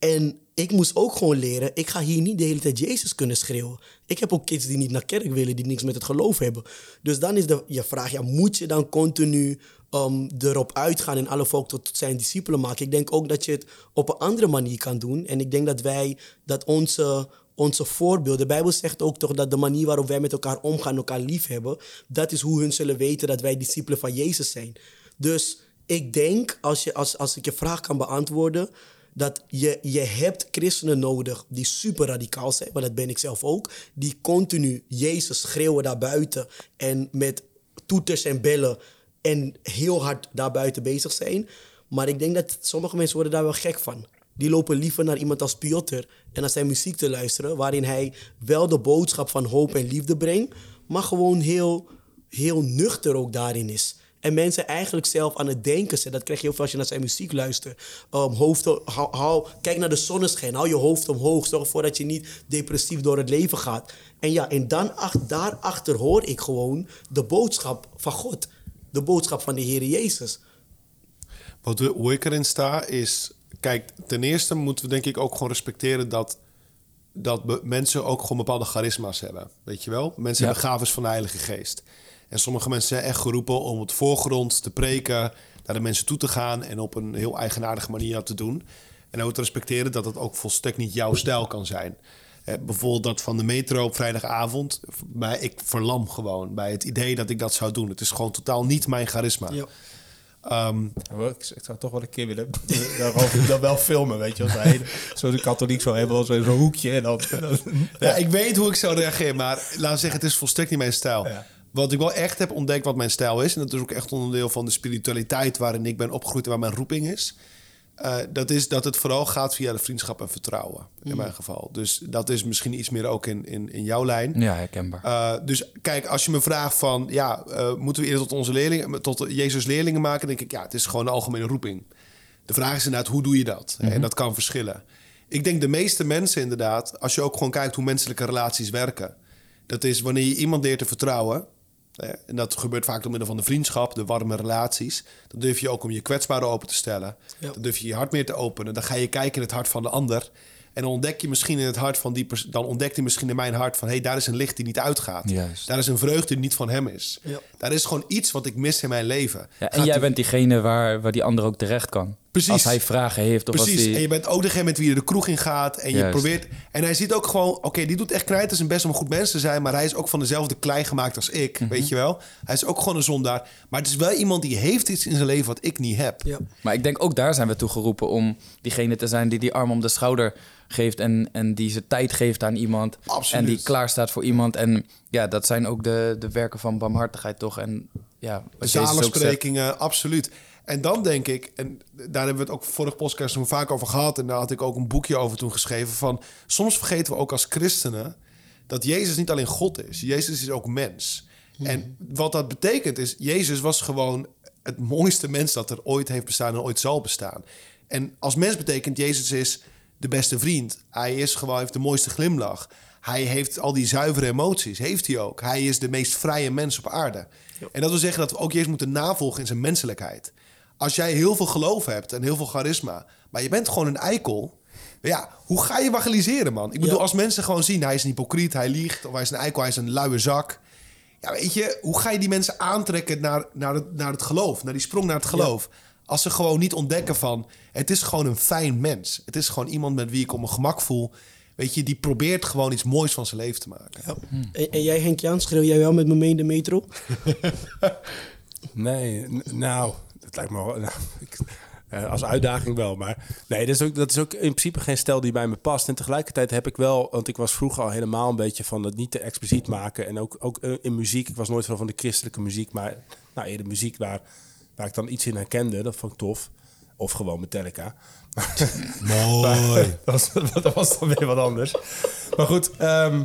En ik moest ook gewoon leren, ik ga hier niet de hele tijd Jezus kunnen schreeuwen. Ik heb ook kids die niet naar kerk willen, die niks met het geloof hebben. Dus dan is de je vraag, ja, moet je dan continu ehm, erop uitgaan en alle volk tot zijn discipelen maken? Ik denk ook dat je het op een andere manier kan doen. En ik denk dat wij, dat onze onze voorbeeld. De Bijbel zegt ook toch dat de manier waarop wij met elkaar omgaan, elkaar lief hebben, dat is hoe hun zullen weten dat wij discipelen van Jezus zijn. Dus ik denk, als, je, als, als ik je vraag kan beantwoorden, dat je, je hebt christenen nodig die super radicaal zijn, maar dat ben ik zelf ook, die continu Jezus schreeuwen daarbuiten en met toeters en bellen en heel hard daarbuiten bezig zijn. Maar ik denk dat sommige mensen worden daar wel gek van. Die lopen liever naar iemand als Piotr en naar zijn muziek te luisteren, waarin hij wel de boodschap van hoop en liefde brengt, maar gewoon heel, heel nuchter ook daarin is. En mensen eigenlijk zelf aan het denken zijn. Dat krijg je heel veel als je naar zijn muziek luistert. Um, hoofd, hou, hou- kijk naar de zonneschijn. Hou je hoofd omhoog. Zorg ervoor dat je niet depressief door het leven gaat. En ja, en dan ach, daarachter hoor ik gewoon de boodschap van God. De boodschap van de Heer Jezus. Wat, we- hoe ik erin sta is... Kijk, ten eerste moeten we denk ik ook gewoon respecteren dat... dat mensen ook gewoon bepaalde charisma's hebben. Weet je wel? Mensen Ja. hebben gaves van de Heilige Geest. En sommige mensen zijn echt geroepen om op de voorgrond te preken... naar de mensen toe te gaan en op een heel eigenaardige manier dat te doen. En ook te respecteren dat het ook volstrekt niet jouw stijl kan zijn. Eh, bijvoorbeeld dat van de metro op vrijdagavond. Maar ik verlam gewoon bij het idee dat ik dat zou doen. Het is gewoon totaal niet mijn charisma. Ja. Ehm, Ik, ik zou toch wel een keer willen daarover dan wel filmen, weet je. Als zoals een katholiek zo hebben, zo'n zo'n hoekje. En dan, Ja, ik weet hoe ik zou reageren, maar laat we zeggen, het is volstrekt niet mijn stijl. Ja. Wat ik wel echt heb ontdekt wat mijn stijl is, en dat is ook echt onderdeel van de spiritualiteit waarin ik ben opgegroeid en waar mijn roeping is. eh, dat is dat het vooral gaat via de vriendschap en vertrouwen, in mijn geval. Dus dat is misschien iets meer ook in, in, in jouw lijn. Ja, herkenbaar. Eh, dus kijk, als je me vraagt van, ja, eh, moeten we eerder tot onze leerlingen, tot Jezus leerlingen maken? Dan denk ik, ja, het is gewoon een algemene roeping. De vraag is inderdaad, hoe doe je dat? En dat kan verschillen. Ik denk de meeste mensen inderdaad, als je ook gewoon kijkt hoe menselijke relaties werken. Dat is wanneer je iemand leert te vertrouwen. Eh, En dat gebeurt vaak door middel van de vriendschap, de warme relaties. Dan durf je ook om je kwetsbaar open te stellen. Ja. Dan durf je je hart meer te openen. Dan ga je kijken in het hart van de ander. En dan ontdek je misschien in het hart van die persoon. Dan ontdekt hij misschien in mijn hart van hé, hey, daar is een licht die niet uitgaat. Juist. Daar is een vreugde die niet van hem is. Ja. Daar is gewoon iets wat ik mis in mijn leven. Ja, en Gaat jij die- bent diegene waar, waar die ander ook terecht kan. Precies. Als hij vragen heeft of Precies. als En je bent ook degene met wie je de kroeg in gaat. En je probeert. En hij ziet ook gewoon. Oké, die doet echt knijt. is een best om een goed mens te zijn. Maar hij is ook van dezelfde klei gemaakt als ik. Mhm. Weet je wel? Hij is ook gewoon een zondaar. Maar het is wel iemand die heeft iets in zijn leven wat ik niet heb. Ja. Maar ik denk ook daar zijn we toe geroepen om diegene te zijn die die arm om de schouder geeft en, en die zijn tijd geeft aan iemand. Absoluut. En die klaar staat voor iemand. En ja, dat zijn ook de, de werken van barmhartigheid toch? En ja. Zalensprekingen, absoluut. En dan denk ik, en daar hebben we het ook vorige podcast vaak over gehad. En daar had ik ook een boekje over toen geschreven. Van soms vergeten we ook als christenen dat Jezus niet alleen God is, Jezus is ook mens. En wat dat betekent is, Jezus was gewoon het mooiste mens dat er ooit heeft bestaan en ooit zal bestaan. En als mens betekent Jezus is de beste vriend. Hij is gewoon, heeft de mooiste glimlach. Hij heeft al die zuivere emoties, heeft hij ook. Hij is de meest vrije mens op aarde. En dat wil zeggen dat we ook Jezus moeten navolgen in zijn menselijkheid. Als jij heel veel geloof hebt en heel veel charisma, maar je bent gewoon een eikel. Ja, hoe ga je evangeliseren, man? Ik bedoel, Ja. als mensen gewoon zien, hij is een hypocriet, hij liegt, of hij is een eikel, hij is een luie zak. Ja, weet je, hoe ga je die mensen aantrekken naar, naar, het, naar het geloof, naar die sprong naar het geloof? Als ze gewoon niet ontdekken van, het is gewoon een fijn mens. Het is gewoon iemand met wie ik op mijn gemak voel. Weet je, die probeert gewoon iets moois van zijn leven te maken. Ja. En, en jij, Henk Jan, schreeuw jij wel met me mee in de metro? Nee, nou, dat lijkt me wel... Nou, eh, als uitdaging wel, maar... Nee, dat is, ook, dat is ook in principe geen stijl die bij me past. En tegelijkertijd heb ik wel... Want ik was vroeger al helemaal een beetje van het niet te expliciet maken. En ook, ook eh, in muziek. Ik was nooit van de christelijke muziek. Maar nou, eerder muziek waar, waar ik dan iets in herkende. Dat vond ik tof. Of gewoon Metallica. Mooi. dat, was, dat was dan weer wat anders. Maar goed, ehm,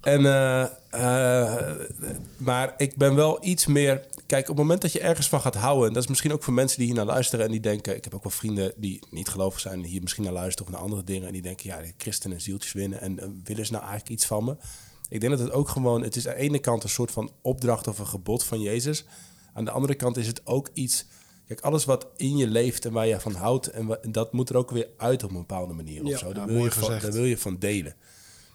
en, eh, maar ik ben wel iets meer. Kijk, op het moment dat je ergens van gaat houden, en dat is misschien ook voor mensen die hier naar luisteren en die denken. Ik heb ook wel vrienden die niet gelovig zijn, die hier misschien naar luisteren of naar andere dingen. En die denken, ja, de christenen zieltjes winnen. En eh, willen ze nou eigenlijk iets van me? Ik denk dat het ook gewoon, het is aan de ene kant een soort van opdracht of een gebod van Jezus. Aan de andere kant is het ook iets. Kijk, alles wat in je leeft en waar je van houdt, en wa- en dat moet er ook weer uit op een bepaalde manier. Ja. of zo. Daar, Ja, wil je van, daar wil je van delen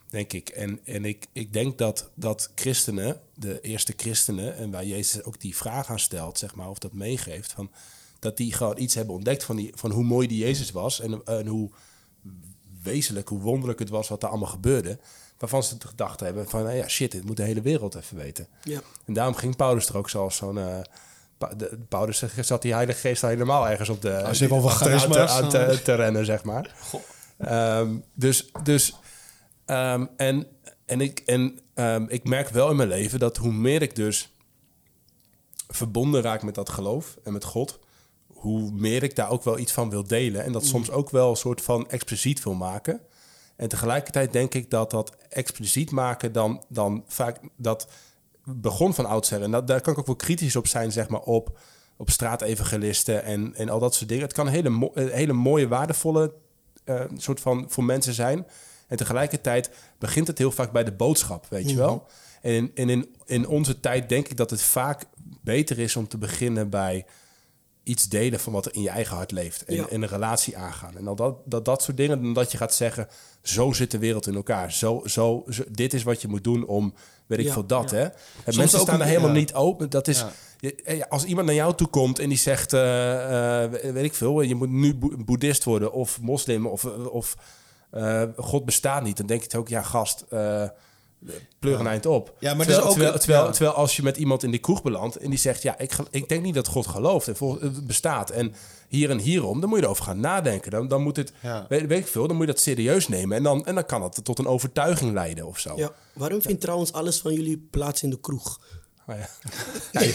denk ik. En, en ik, ik denk dat, dat christenen, de eerste christenen, en waar Jezus ook die vraag aan stelt, zeg maar, of dat meegeeft, van, dat die gewoon iets hebben ontdekt van, die, van hoe mooi die Jezus was en, en hoe wezenlijk, hoe wonderlijk het was wat er allemaal gebeurde. Waarvan ze gedacht hebben van, nou ja, shit, dit moet de hele wereld even weten. Ja. En daarom ging Paulus er ook zoals zo'n... Pa- de, Paulus zat die Heilige Geest al helemaal ergens op de... Als je wel wat achteraan te, charisma's, aan te, te rennen, zeg maar. Ehm, dus dus ehm, en, en, ik, en ehm, ik merk wel in mijn leven dat hoe meer ik dus verbonden raak met dat geloof en met God, hoe meer ik daar ook wel iets van wil delen. En dat soms ook wel een soort van expliciet wil maken. En tegelijkertijd denk ik dat dat expliciet maken dan, dan vaak dat begon van oudsher. En dat, daar kan ik ook wel kritisch op zijn, zeg maar, op, op straatevangelisten en, en al dat soort dingen. Het kan een hele, mo- hele mooie, waardevolle eh, soort van voor mensen zijn. En tegelijkertijd begint het heel vaak bij de boodschap, weet je wel. En, in, en in, in onze tijd denk ik dat het vaak beter is om te beginnen bij iets delen van wat er in je eigen hart leeft. En, Ja. en een relatie aangaan. En al dat, dat, dat soort dingen, dan dat je gaat zeggen... zo zit de wereld in elkaar. Zo, zo, zo- dit is wat je moet doen om, weet ik Ja, veel, dat. Hè? En Soms mensen staan er helemaal niet open. Dat is, eh, als iemand naar jou toe komt en die zegt... eh, eh, weet ik veel, je moet nu boe- boeddhist worden... of moslim of, of eh, God bestaat niet. Dan denk je toch ook, ja gast... eh pleur een eind op. Ja, maar het terwijl, is ook terwijl, terwijl, ja. terwijl als je met iemand in die kroeg belandt en die zegt, ja, ik, ik denk niet dat God gelooft en het bestaat en hier en hierom, dan moet je erover gaan nadenken. Dan, dan moet het, Ja. weet, weet ik veel, dan moet je dat serieus nemen en dan, en dan kan het tot een overtuiging leiden of zo. Ja. Waarom vindt trouwens alles van jullie plaats in de kroeg? Maar ja.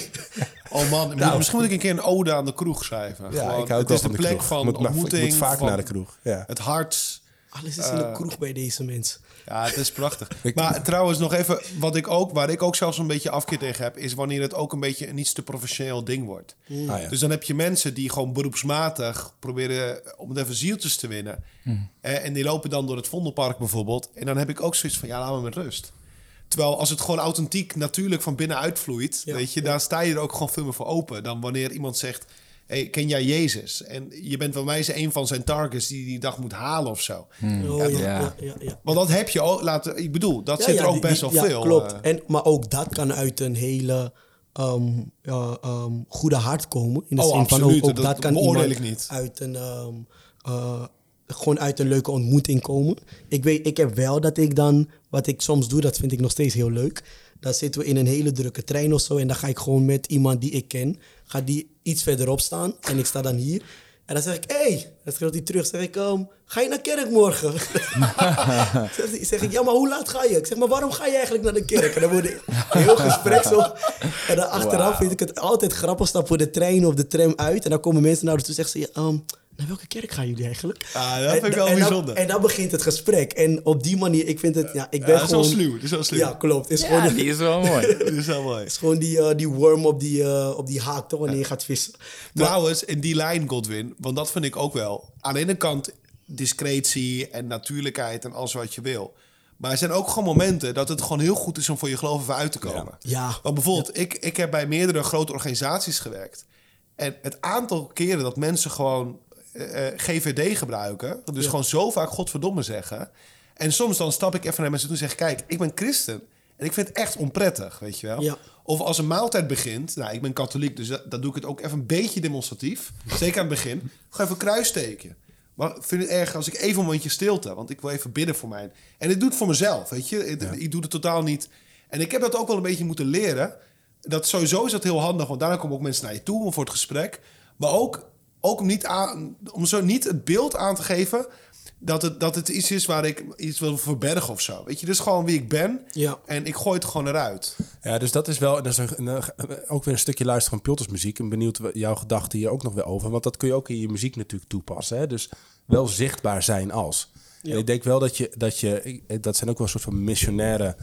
Oh man, misschien moet ik een keer een ode aan de kroeg schrijven. Ja, Gewoon, ik hou ook het wel is de van de plek kroeg. van Moet maar- ik ontmoeting. moet vaak van naar de kroeg, ja. Het hart. Alles is in de kroeg bij deze mensen. Ja, het is prachtig. maar trouwens, nog even, wat ik ook, waar ik ook zelfs een beetje afkeer tegen heb, is wanneer het ook een beetje een iets te professioneel ding wordt. Ah, ja. Dus dan heb je mensen die gewoon beroepsmatig proberen om het even zieltjes te winnen. Eh, en die lopen dan door het Vondelpark bijvoorbeeld. En dan heb ik ook zoiets van, ja, laat me met rust. Terwijl als het gewoon authentiek, natuurlijk van binnenuit vloeit, Ja, weet je, daar sta je er ook gewoon veel meer voor open. Dan wanneer iemand zegt, hey, ken jij Jezus? En je bent bij mij een van zijn targets die die dag moet halen of zo. Oh, ja, Ja. ja, ja, ja. Want dat heb je ook, laten, ik bedoel, dat Ja, zit ja, er ook die- best wel ja, veel. Klopt. eh. En, maar ook dat kan uit een hele ehm, ja, ehm, goede hart komen. In de Oh, zin van absoluut. ook, ook Dat dat, kan iemand ik niet. uit een ehm, eh, gewoon uit een leuke ontmoeting komen. Ik weet, ik heb wel dat ik dan, wat ik soms doe, dat vind ik nog steeds heel leuk. Dan zitten we in een hele drukke trein of zo en dan ga ik gewoon met iemand die ik ken, ga die iets verderop staan en ik sta dan hier. En dan zeg ik, hé, hey, dan schreeuwt hij terug. zeg ik, ehm, ga je naar kerk morgen? zeg, ik- zeg ik, ja, maar hoe laat ga je? Ik zeg, maar waarom ga je eigenlijk naar de kerk? En dan wordt een heel gesprek zo. En dan achteraf vind ik het altijd grappig. Stappen we de trein of de tram uit. En dan komen mensen naar ons toe en zeggen ze, ehm, naar welke kerk gaan jullie eigenlijk? Ah, dat vind ik wel en dan- bijzonder. en dan begint het gesprek. En op die manier, ik vind het, ja, ik ben Ja, dat is wel gewoon... sluw. Dat is wel sluw. Ja, klopt. Is Ja, gewoon, die is wel mooi. Is wel mooi. het is gewoon die, eh, die worm op die, eh, op die haak, toch? Wanneer je gaat vissen. Maar- Trouwens, in die lijn, Godwin, want dat vind ik ook wel. Aan de ene kant discretie en natuurlijkheid en alles wat je wil. Maar er zijn ook gewoon momenten dat het gewoon heel goed is om voor je geloof even uit te komen. Ja. Want bijvoorbeeld, ik, ik heb bij meerdere grote organisaties gewerkt. En het aantal keren dat mensen gewoon eh, eh, GVD gebruiken, dus gewoon zo vaak godverdomme zeggen. En soms dan stap ik even naar mensen toe en zeg: Kijk, ik ben christen. En ik vind het echt onprettig, weet je wel. Ja. Of als een maaltijd begint, nou, ik ben katholiek, dus dat, dat doe ik het ook even een beetje demonstratief. Zeker aan het begin. Ga even kruis steken. Maar ik vind het erg als ik even een momentje stilte, want ik wil even bidden voor mij. En ik doe het voor mezelf, weet je. Ik, ik doe het totaal niet. En ik heb dat ook wel een beetje moeten leren. Dat sowieso is dat heel handig, want daarna komen ook mensen naar je toe voor het gesprek. Maar ook, ook om, niet aan, om zo niet het beeld aan te geven dat het, dat het iets is waar ik iets wil verbergen of zo. Weet je, dus gewoon wie ik ben. Ja. En ik gooi het gewoon eruit. Ja, dus dat is wel dat is een, een- ook weer een stukje luisteren van Pilters muziek. Ik ben benieuwd jouw gedachten hier ook nog weer over. Want dat kun je ook in je muziek natuurlijk toepassen. Hè? Dus wel zichtbaar zijn als. En ik denk wel dat je, dat je, dat zijn ook wel een soort van missionaire.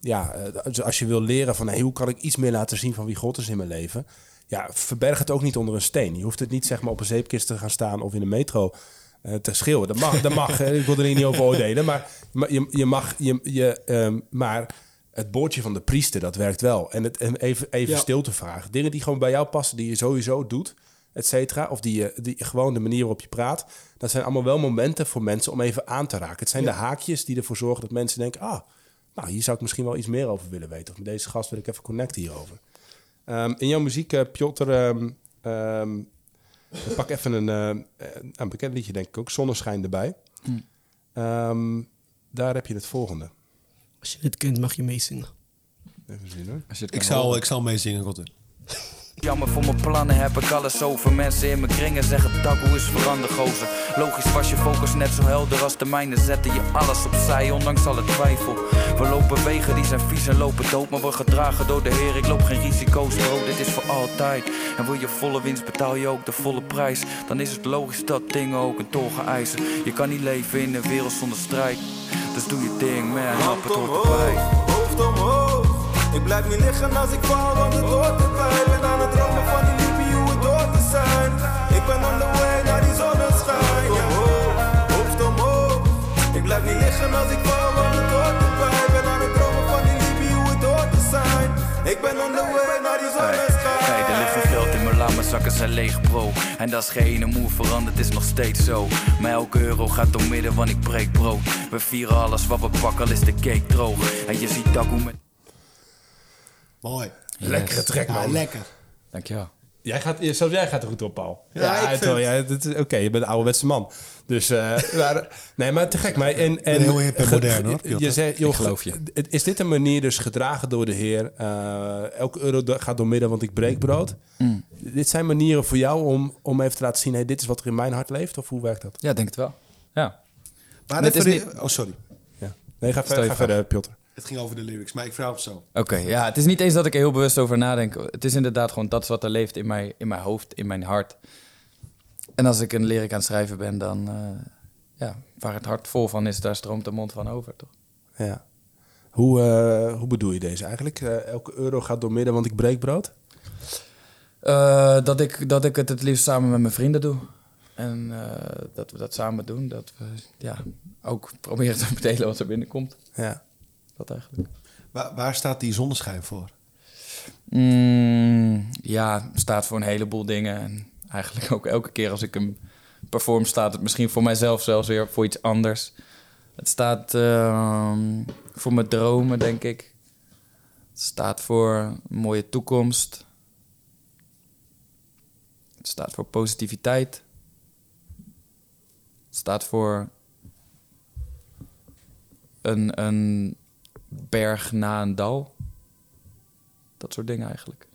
Ja, eh, dus als je wil leren van hey, hoe kan ik iets meer laten zien van wie God is in mijn leven. Ja, verberg het ook niet onder een steen. Je hoeft het niet zeg maar op een zeepkist te gaan staan of in de metro eh, te schreeuwen. Dat mag, dat mag. hè. ik wil er hier niet over oordelen. Maar, maar je, je mag, je, je, ehm, maar het boordje van de priester, dat werkt wel. En het en even, even Ja. stil te vragen. Dingen die gewoon bij jou passen, die je sowieso doet, et cetera. Of die, je- die gewoon de manier waarop je praat. Dat zijn allemaal wel momenten voor mensen om even aan te raken. Het zijn de haakjes die ervoor zorgen dat mensen denken... ah, nou, hier zou ik misschien wel iets meer over willen weten. Of met deze gast wil ik even connecten hierover. Ehm, in jouw muziek, eh Piotr, ehm, ehm, ik pak even een, eh, een bekend liedje, denk ik ook. Zonneschijn erbij. Ehm, daar heb je het volgende. Als je het kent, mag je meezingen. Even zien hoor. Als je het Ik zal, ik zal meezingen, Godwin. Jammer voor mijn plannen heb ik alles over. Mensen in mijn kringen zeggen taboe is verander gozer. Logisch was je focus net zo helder als de mijne. Zetten je alles opzij, ondanks alle twijfel. We lopen wegen die zijn vies en lopen dood. Maar we gedragen door de Heer, ik loop geen risico's bro. Dit is voor altijd. En wil je volle winst, betaal je ook de volle prijs. Dan is het logisch dat dingen ook een tol gaan eisen. Je kan niet leven in een wereld zonder strijd. Dus doe je ding, man, hap het hoort erbij. hoofd omhoog. Ik blijf niet liggen als ik val, want het hoort erbij. Liggen als ik val, want het hoort erbij. Ben aan het dromen van die liefde, hoe het hoort te zijn. Ik ben on the way naar die zonneschijn. Hey, er ligt veel geld in mijn la, mijn zakken zijn leeg bro En dat is geen moe veranderd, is nog steeds zo Maar elke euro gaat door midden, want ik breek brood We vieren alles wat we pakken, al is de cake droog En je ziet dat hoe met... Mooi. Lekkere track, Ja, man. lekker. Dankjewel. Jij gaat, zelfs jij gaat er goed op, Paul. Ja, ik vind- ja, dit is- Oké, je bent een ouderwetse man. Dus, eh, maar, nee, maar te gek. Maar, en, en, heel hip en modern, hoor, Piotr. Je zei, joh, Ik geloof je. het- Is dit een manier dus gedragen door de Heer? eh, elke euro gaat door midden, want ik breek brood. Mm. Dit zijn manieren voor jou om, om even te laten zien... Hey, dit is wat er in mijn hart leeft? Of hoe werkt dat? Ja, denk het wel. Ja. Maar even is Oh, sorry. Ja. Nee, ga verder, ga Piotr. Het ging over de lyrics, maar ik vraag het zo. Oké, ja, het is niet eens dat ik er heel bewust over nadenk. Het is inderdaad gewoon dat is wat er leeft in mijn, in mijn hoofd, in mijn hart. En als ik een lyric aan het schrijven ben, dan... eh, ja, waar het hart vol van is, daar stroomt de mond van over, toch? Ja. Hoe, eh, hoe bedoel je deze eigenlijk? Eh, elke euro gaat door midden, want ik breek brood? Eh, dat, ik, dat ik het het liefst samen met mijn vrienden doe. En eh, dat we dat samen doen. Dat we ja, ook proberen te verdelen wat er binnenkomt. Ja. Dat eigenlijk. Waar, waar staat die zonneschijn voor? Mm, ja, staat voor een heleboel dingen. En eigenlijk ook elke keer als ik hem perform, staat het misschien voor mijzelf zelfs weer voor iets anders. Het staat ehm, voor mijn dromen, denk ik. Het staat voor een mooie toekomst. Het staat voor positiviteit. Het staat voor een, een berg na een dal. Dat soort dingen eigenlijk.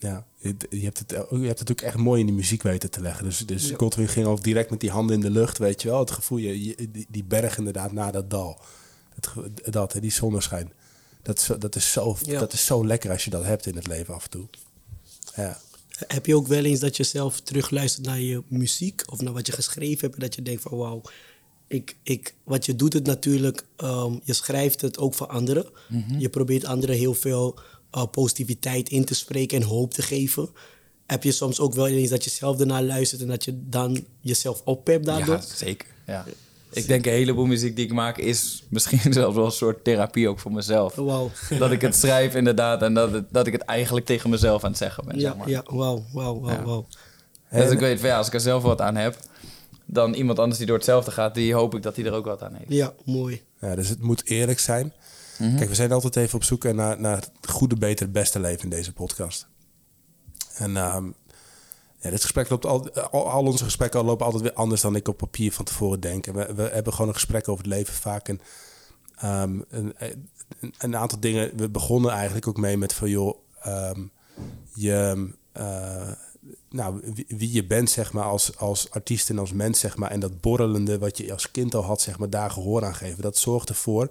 Ja, je, hebt het, je hebt het natuurlijk echt mooi in die muziek weten te leggen. Dus, dus Godwin ging ook direct met die handen in de lucht, weet je wel. Het gevoel, je, die, die berg inderdaad na dat dal. Het, dat, die zonneschijn. Dat is, zo- dat, is zo, Ja. dat is zo lekker als je dat hebt in het leven af en toe. Ja, Heb je ook wel eens dat je zelf terugluistert naar je muziek of naar wat je geschreven hebt en dat je denkt van wauw, ik, ik, wat je doet het natuurlijk, ehm, je schrijft het ook voor anderen. Je probeert anderen heel veel eh, positiviteit in te spreken en hoop te geven. Heb je soms ook wel eens dat je zelf ernaar luistert en dat je dan jezelf oppept daardoor? Ja, zeker. Ja. Ik denk een heleboel muziek die ik maak is misschien zelfs wel een soort therapie ook voor mezelf. Wauw. Dat ik het schrijf inderdaad en dat, het- dat ik het eigenlijk tegen mezelf aan het zeggen ben. Ja, zeg maar. ja, wauw, wauw, wauw, Ja. wauw. Dus ik weet van ja, als ik er zelf wat aan heb, dan iemand anders die door hetzelfde gaat, die hoop ik dat hij er ook wat aan heeft. Ja, mooi. Ja, dus het moet eerlijk zijn. Mhm. Kijk, we zijn altijd even op zoek naar, naar het goede, beter, beste leven in deze podcast. En ehm, ja, dit gesprek loopt al, al, al onze gesprekken lopen altijd weer anders dan ik op papier van tevoren denk. En we, we hebben gewoon een gesprek over het leven vaak. En een, een, een aantal dingen. We begonnen eigenlijk ook mee met van joh, ehm, je, eh, nou, wie, wie je bent, zeg maar, als, als artiest en als mens, zeg maar. En dat borrelende wat je als kind al had, zeg maar, daar gehoor aan geven. Dat zorgt ervoor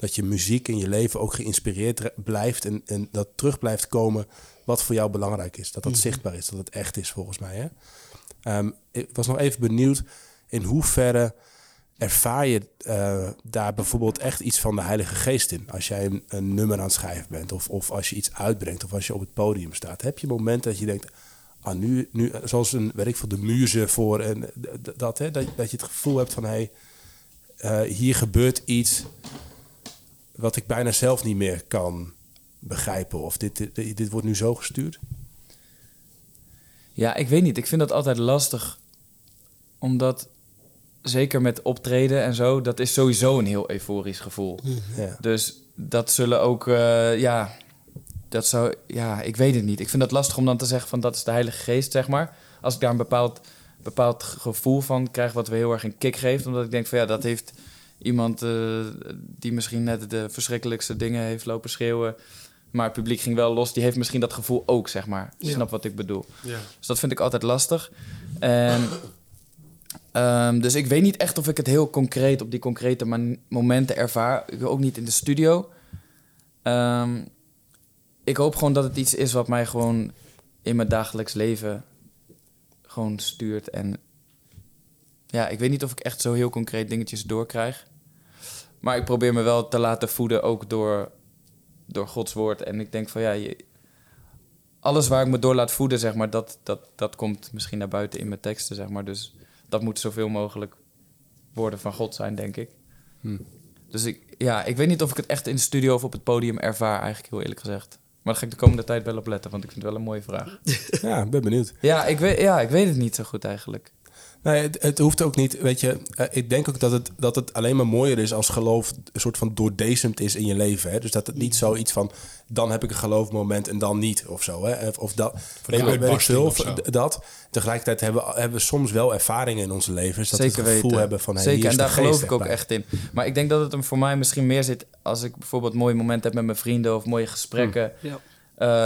dat je muziek in je leven ook geïnspireerd re- blijft. En, en dat terug blijft komen wat voor jou belangrijk is. Dat dat zichtbaar is, dat het echt is, volgens mij. Hè? Ehm, ik was nog even benieuwd in hoeverre ervaar je eh, daar bijvoorbeeld echt iets van de Heilige Geest in? Als jij een, een nummer aan het schrijven bent, of, of als je iets uitbrengt, of als je op het podium staat. Heb je momenten dat je denkt, ah, nu, nu, zoals een, weet ik veel, de muze voor en dat, hè, dat, dat je het gevoel hebt van, hé, hey, eh, hier gebeurt iets wat ik bijna zelf niet meer kan begrijpen, of dit, dit, dit wordt nu zo gestuurd? Ja, ik weet niet. Ik vind dat altijd lastig. Omdat, zeker met optreden en zo, dat is sowieso een heel euforisch gevoel. Ja. Dus dat zullen ook, eh, ja, dat zou, ja, ik weet het niet. Ik vind het lastig om dan te zeggen van dat is de Heilige Geest, zeg maar. Als ik daar een bepaald, bepaald gevoel van krijg, wat we heel erg een kick geeft. Omdat ik denk van ja, dat heeft iemand eh, die misschien net de verschrikkelijkste dingen heeft lopen schreeuwen. Maar het publiek ging wel los. Die heeft misschien dat gevoel ook, zeg maar. Je Ja. Snap wat ik bedoel. Dus dat vind ik altijd lastig. En, ehm, dus ik weet niet echt of ik het heel concreet op die concrete momenten ervaar. Ik ook niet in de studio. Ehm, ik hoop gewoon dat het iets is wat mij gewoon in mijn dagelijks leven gewoon stuurt. En ja, ik weet niet of ik echt zo heel concreet dingetjes doorkrijg. Maar ik probeer me wel te laten voeden ook door, door Gods woord. En ik denk van ja, je, alles waar ik me door laat voeden, zeg maar, dat, dat, dat komt misschien naar buiten in mijn teksten, zeg maar. Dus dat moet zoveel mogelijk woorden van God zijn, denk ik. Hm. Dus ik, ja, ik weet niet of ik het echt in de studio of op het podium ervaar, eigenlijk heel eerlijk gezegd. Maar daar ga ik de komende tijd wel op letten, want ik vind het wel een mooie vraag. Ja, ik ben benieuwd. Ja, ik weet, ja, ik weet het niet zo goed eigenlijk. Nee, het, het hoeft ook niet. Weet je, eh, ik denk ook dat het, dat het alleen maar mooier is als geloof een soort van doordezemd is in je leven. Hè? Dus dat het niet zoiets van dan heb ik een geloofmoment en dan niet of zo. Hè? Of, of dat. Voor een weet, ik veel, of zo. d- dat. Tegelijkertijd hebben, we- hebben we soms wel ervaringen in onze levens. Dat we Zeker het gevoel weten. hebben van hey, Zeker, hier is en daar geloof ik ook bij. echt in. Maar ik denk dat het hem voor mij misschien meer zit als ik bijvoorbeeld mooie momenten heb met mijn vrienden of mooie gesprekken. Hm. Ja.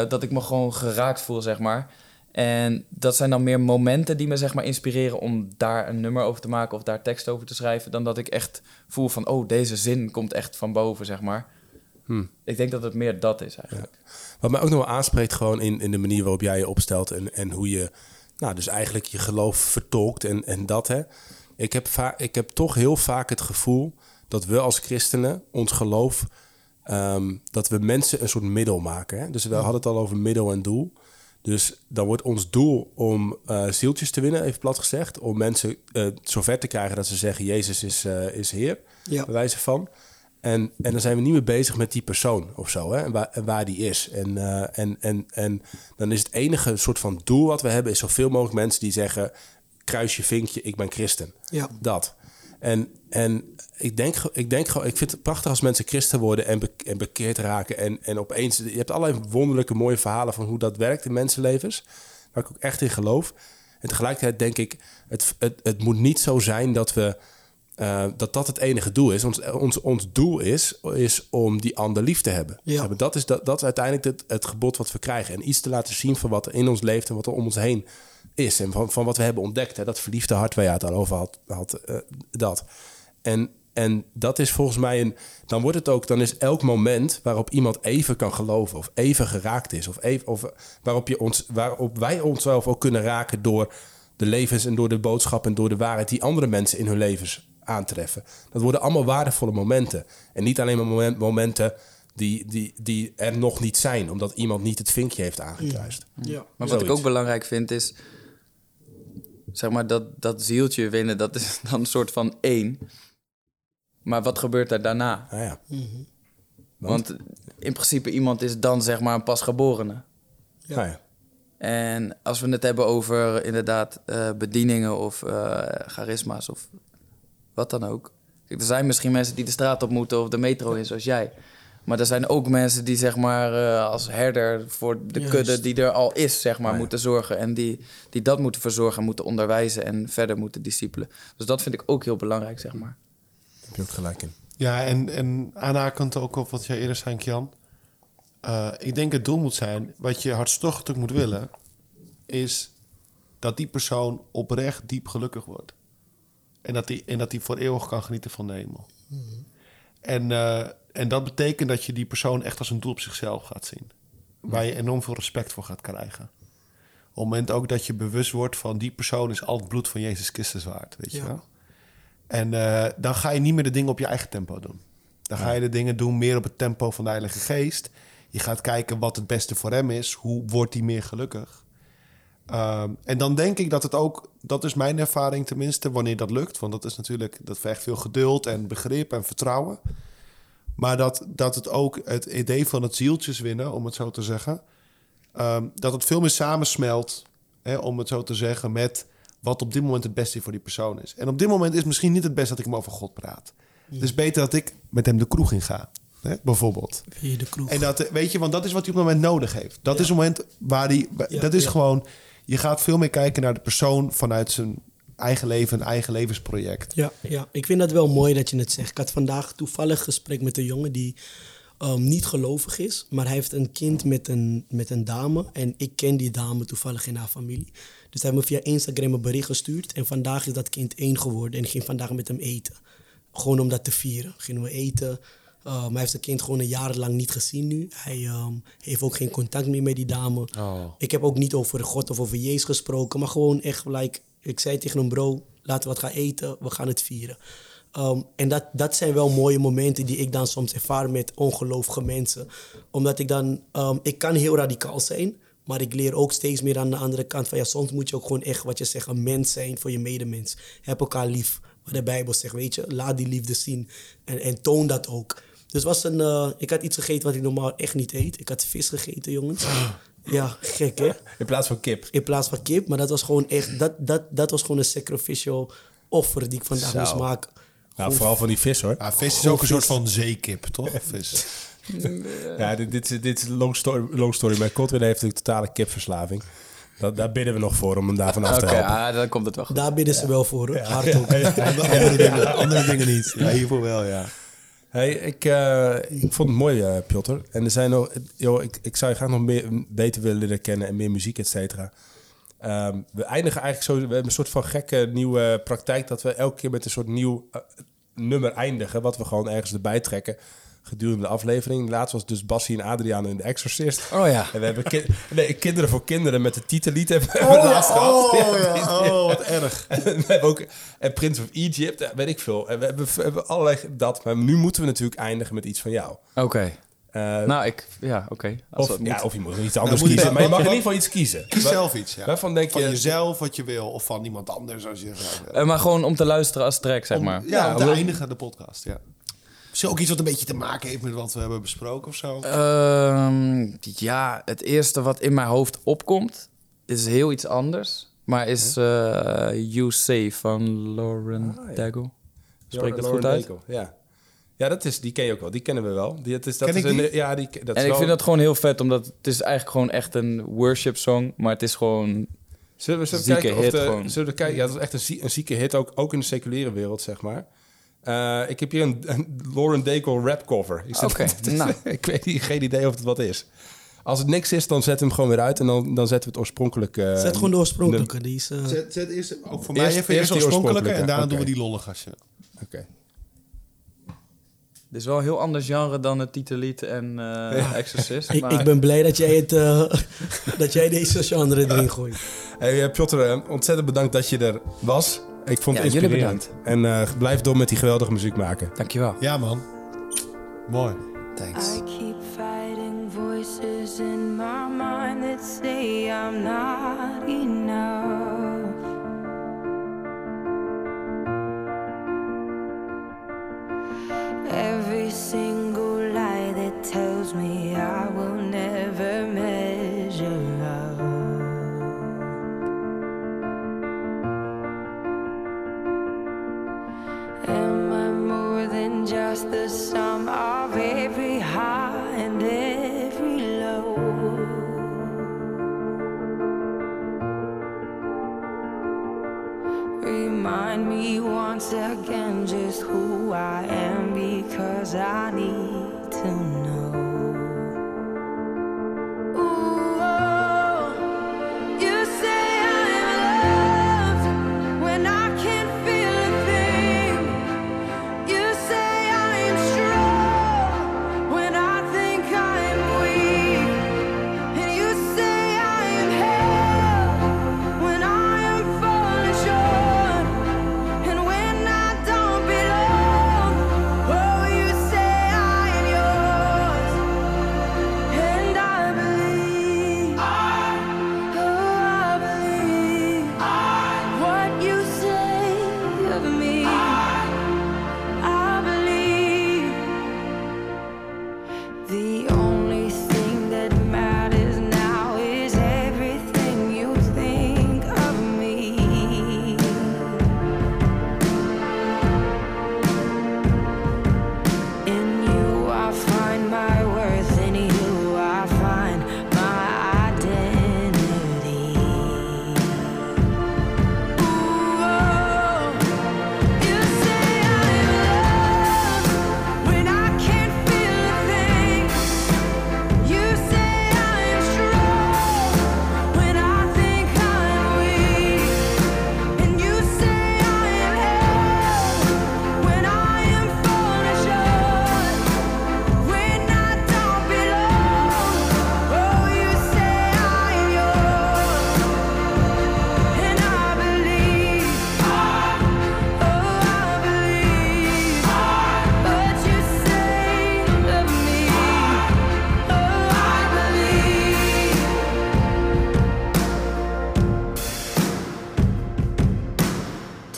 eh, dat ik me gewoon geraakt voel, zeg maar. En dat zijn dan meer momenten die me zeg maar inspireren om daar een nummer over te maken of daar tekst over te schrijven, dan dat ik echt voel van, oh, deze zin komt echt van boven, zeg maar. Hm. Ik denk dat het meer dat is eigenlijk. Wat mij ook nog wel aanspreekt gewoon in, in de manier waarop jij je opstelt en, en hoe je nou, dus eigenlijk je geloof vertolkt en, en dat hè. Ik heb, ik heb toch heel vaak het gevoel dat we als christenen ons geloof, ehm, dat we mensen een soort middel maken. Hè? Dus we hadden het al over middel en doel. Dus dan wordt ons doel om eh, zieltjes te winnen, even plat gezegd. Om mensen eh zover te krijgen dat ze zeggen: Jezus is, eh, is Heer. Ja. Bij wijze van. En, en dan zijn we niet meer bezig met die persoon of zo, hè? En, waar, en waar die is. En, en, en, en dan is het enige soort van doel wat we hebben, is zoveel mogelijk mensen die zeggen: kruis je vinkje, ik ben christen. Ja. Dat. En, en ik, denk, ik denk gewoon, ik vind het prachtig als mensen christen worden en, be- en bekeerd raken. En, en opeens, je hebt allerlei wonderlijke mooie verhalen van hoe dat werkt in mensenlevens. Waar ik ook echt in geloof. En tegelijkertijd denk ik, het, het, het moet niet zo zijn dat we. eh, dat dat het enige doel is. Ons, ons, ons doel is, is om die ander lief te hebben. Ja. Dat, is, dat, dat is uiteindelijk het, het gebod wat we krijgen. En iets te laten zien van wat er in ons leeft en wat er om ons heen is. En van, van wat we hebben ontdekt. Hè. Dat verliefde hart waar je het al over had. had eh, dat. En, En dat is volgens mij een. Dan wordt het ook. Dan is elk moment waarop iemand even kan geloven. of even geraakt is. of, even, of waarop, je ons, waarop wij onszelf ook kunnen raken. door de levens en door de boodschap en door de waarheid. die andere mensen in hun levens aantreffen. Dat worden allemaal waardevolle momenten. En niet alleen maar moment- momenten. Die, die, die er nog niet zijn, omdat iemand niet het vinkje heeft aangekruist. Ja. Maar wat Zoiets. ik ook belangrijk vind is, zeg maar, dat, dat zieltje winnen, dat is dan een soort van één. Maar wat gebeurt er daarna? Nou ja. Want in principe iemand is dan zeg maar een pasgeborene. Ja. En als we het hebben over inderdaad eh, bedieningen of eh, charisma's of wat dan ook. Kijk, er zijn misschien mensen die de straat op moeten of de metro in, zoals jij. Maar er zijn ook mensen die zeg maar eh, als herder voor de Juist. kudde die er al is, zeg maar, Ah, ja. moeten zorgen. En die, die dat moeten verzorgen, moeten onderwijzen en verder moeten discipelen. Dus dat vind ik ook heel belangrijk, zeg maar. Heb je ook gelijk in. Ja, en, en aanhakend ook op wat jij eerder zei, Jan. Eh, ik denk het doel moet zijn, wat je hartstochtelijk moet willen, is dat die persoon oprecht diep gelukkig wordt. En dat die, en dat die voor eeuwig kan genieten van de hemel. En, eh, en dat betekent dat je die persoon echt als een doel op zichzelf gaat zien. Waar je enorm veel respect voor gaat krijgen. Op het moment ook dat je bewust wordt van die persoon is al het bloed van Jezus Christus waard. Weet je Ja. wel? En eh, dan ga je niet meer de dingen op je eigen tempo doen. Dan ga je de dingen doen meer op het tempo van de Heilige Geest. Je gaat kijken wat het beste voor hem is. Hoe wordt hij meer gelukkig? Ehm, en dan denk ik dat het ook, dat is mijn ervaring tenminste, wanneer dat lukt. Want dat is natuurlijk, dat vergt veel geduld en begrip en vertrouwen. Maar dat, dat het ook het idee van het zieltjes winnen, om het zo te zeggen, ehm, dat het veel meer samensmelt, hè, om het zo te zeggen, met wat op dit moment het beste voor die persoon is. En op dit moment is misschien niet het beste dat ik hem over God praat. Het is beter dat ik met hem de kroeg in ga, hè, bijvoorbeeld. Via de kroeg. En dat, weet je, want dat is wat hij op het moment nodig heeft. Dat is het moment waar hij, Ja, dat is ja. gewoon, je gaat veel meer kijken naar de persoon vanuit zijn eigen leven, een eigen levensproject. Ja, ja, ik vind dat wel mooi dat je het zegt. Ik had vandaag toevallig gesprek met een jongen die ehm, niet gelovig is, maar hij heeft een kind met een, met een dame. En ik ken die dame toevallig in haar familie. Dus hij heeft me via Instagram een bericht gestuurd. En vandaag is dat kind één geworden en ik ging vandaag met hem eten. Gewoon om dat te vieren. Gingen we eten. Uh, maar hij heeft zijn kind gewoon een jaar lang niet gezien nu. Hij ehm, heeft ook geen contact meer met die dame. Ik heb ook niet over God of over Jezus gesproken, maar gewoon echt, like, ik zei tegen hem, bro, laten we wat gaan eten, we gaan het vieren. Ehm, en dat, dat zijn wel mooie momenten die ik dan soms ervaar met ongelovige mensen. Omdat ik dan, ehm, ik kan heel radicaal zijn, maar ik leer ook steeds meer aan de andere kant van, ja, soms moet je ook gewoon echt, wat je zegt, een mens zijn voor je medemens. Heb elkaar lief. Wat de Bijbel zegt, weet je, laat die liefde zien en, en toon dat ook. Dus was een, eh, ik had iets gegeten wat ik normaal echt niet eet. Ik had vis gegeten, jongens. Ja, gek hè? In plaats van kip. In plaats van kip. Maar dat was gewoon echt, dat, dat, dat was gewoon een sacrificial offer die ik vandaag Zo. moest maken. Nou, vooral van die vis hoor. Ja, vis is ook een soort van zeekip, toch? Vis. Ja, dit, dit, is- dit is een long story, long story. Maar Kotwin heeft een totale kipverslaving. Dat, daar bidden we nog voor om hem daarvan af te helpen. ah, dan komt het wel goed. Daar bidden ze wel voor, hoor. hard ook. andere, dingen, andere dingen niet. Ja, hiervoor wel, ja. Hey, ik, eh, ik vond het mooi, eh Piotr. En er zijn nog, joh, ik, ik zou je graag nog meer, beter willen leren kennen en meer muziek, et cetera. Ehm, we eindigen eigenlijk zo, we hebben een soort van gekke nieuwe praktijk dat we elke keer met een soort nieuw eh, nummer eindigen, wat we gewoon ergens erbij trekken gedurende de aflevering. Laatst was dus Bassie en Adriaan in The Exorcist. Oh ja. En we hebben ki- nee, Kinderen voor Kinderen met de titellied hebben we laatst gehad. ja. Oh, wat erg. En we hebben ook en Prince of Egypt, weet ik veel. En we hebben, we hebben allerlei dat. Maar nu moeten we natuurlijk eindigen met iets van jou. Oké. Eh, Nou, ik... Ja, oké. Als of, ja, of je moet iets anders moet je- kiezen. Maar je mag in ieder geval iets kiezen. Kies zelf iets, ja. Waarvan denk Van je... jezelf wat je wil, of van iemand anders als je. Eh, maar gewoon om te luisteren als track, zeg maar. Ja, om te Om- eindigen de podcast, ja. Is er ook iets wat een beetje te maken heeft met wat we hebben besproken of zo? Ehm, ja, het eerste wat in mijn hoofd opkomt is heel iets anders. Maar is eh You Say van Lauren Ah, ja. Daigle. Spreek dat goed uit? Daigle, Ja. Ja, dat is, die ken je ook wel. Die kennen we wel. Die, het is, dat Ken is ik een, die? Ja, die, dat is En ik wel- vind dat gewoon heel vet, omdat het is eigenlijk gewoon echt een worship song. Maar het is gewoon... Zullen we, zullen we Zieke kijken of de. Zullen we kijken? Ja, dat is echt een, een zieke hit, ook, ook in de seculiere wereld, zeg maar. Eh, ik heb hier een, Lauren Daigle rap cover. Oké, okay, nou. ik weet niet, geen idee of het wat is. Als het niks is, dan zet hem gewoon weer uit en dan, dan zetten we het oorspronkelijke. Eh, zet gewoon de oorspronkelijke. Die eh, zet, zet eerst, ook voor mij even eerst, de oorspronkelijke, en daarna doen we die lollig als Oké. Dit is wel een heel ander genre dan het titellied en. Exorcist. Maar... Ik, ben blij dat jij, het, dat jij deze genre erin gooit. Hey, Piotr, ontzettend bedankt dat je er was. Ik vond het inspirerend. En uh, blijf door met die geweldige muziek maken. Dankjewel. Ja, man. Mooi. Thanks. I keep fighting voices in my mind that say I'm not enough. Every single lie that tells me I will more than just the sum of every high and every low. Remind me once again just who I am because I need to know.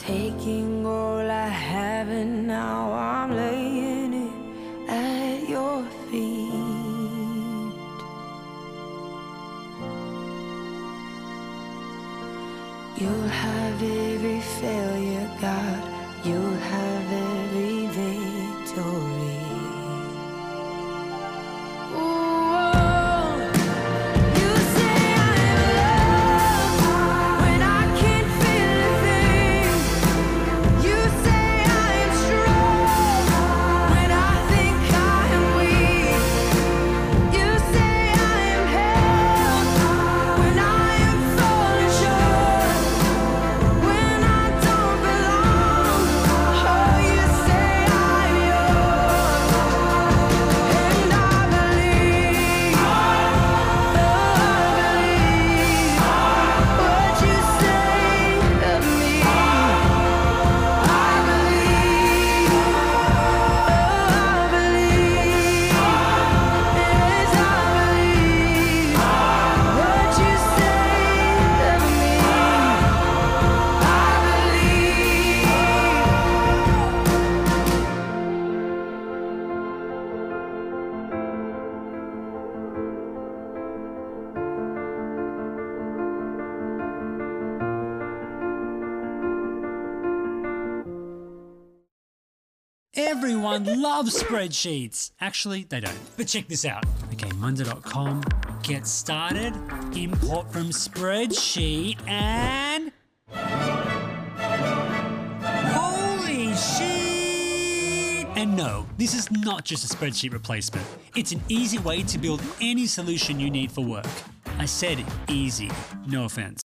Taking all I have and now I'm Everyone loves spreadsheets. Actually, they don't. But check this out. Okay, Monday.com, get started, import from spreadsheet, and. Holy shit! And no, this is not just a spreadsheet replacement. It's an easy way to build any solution you need for work. I said easy, no offense.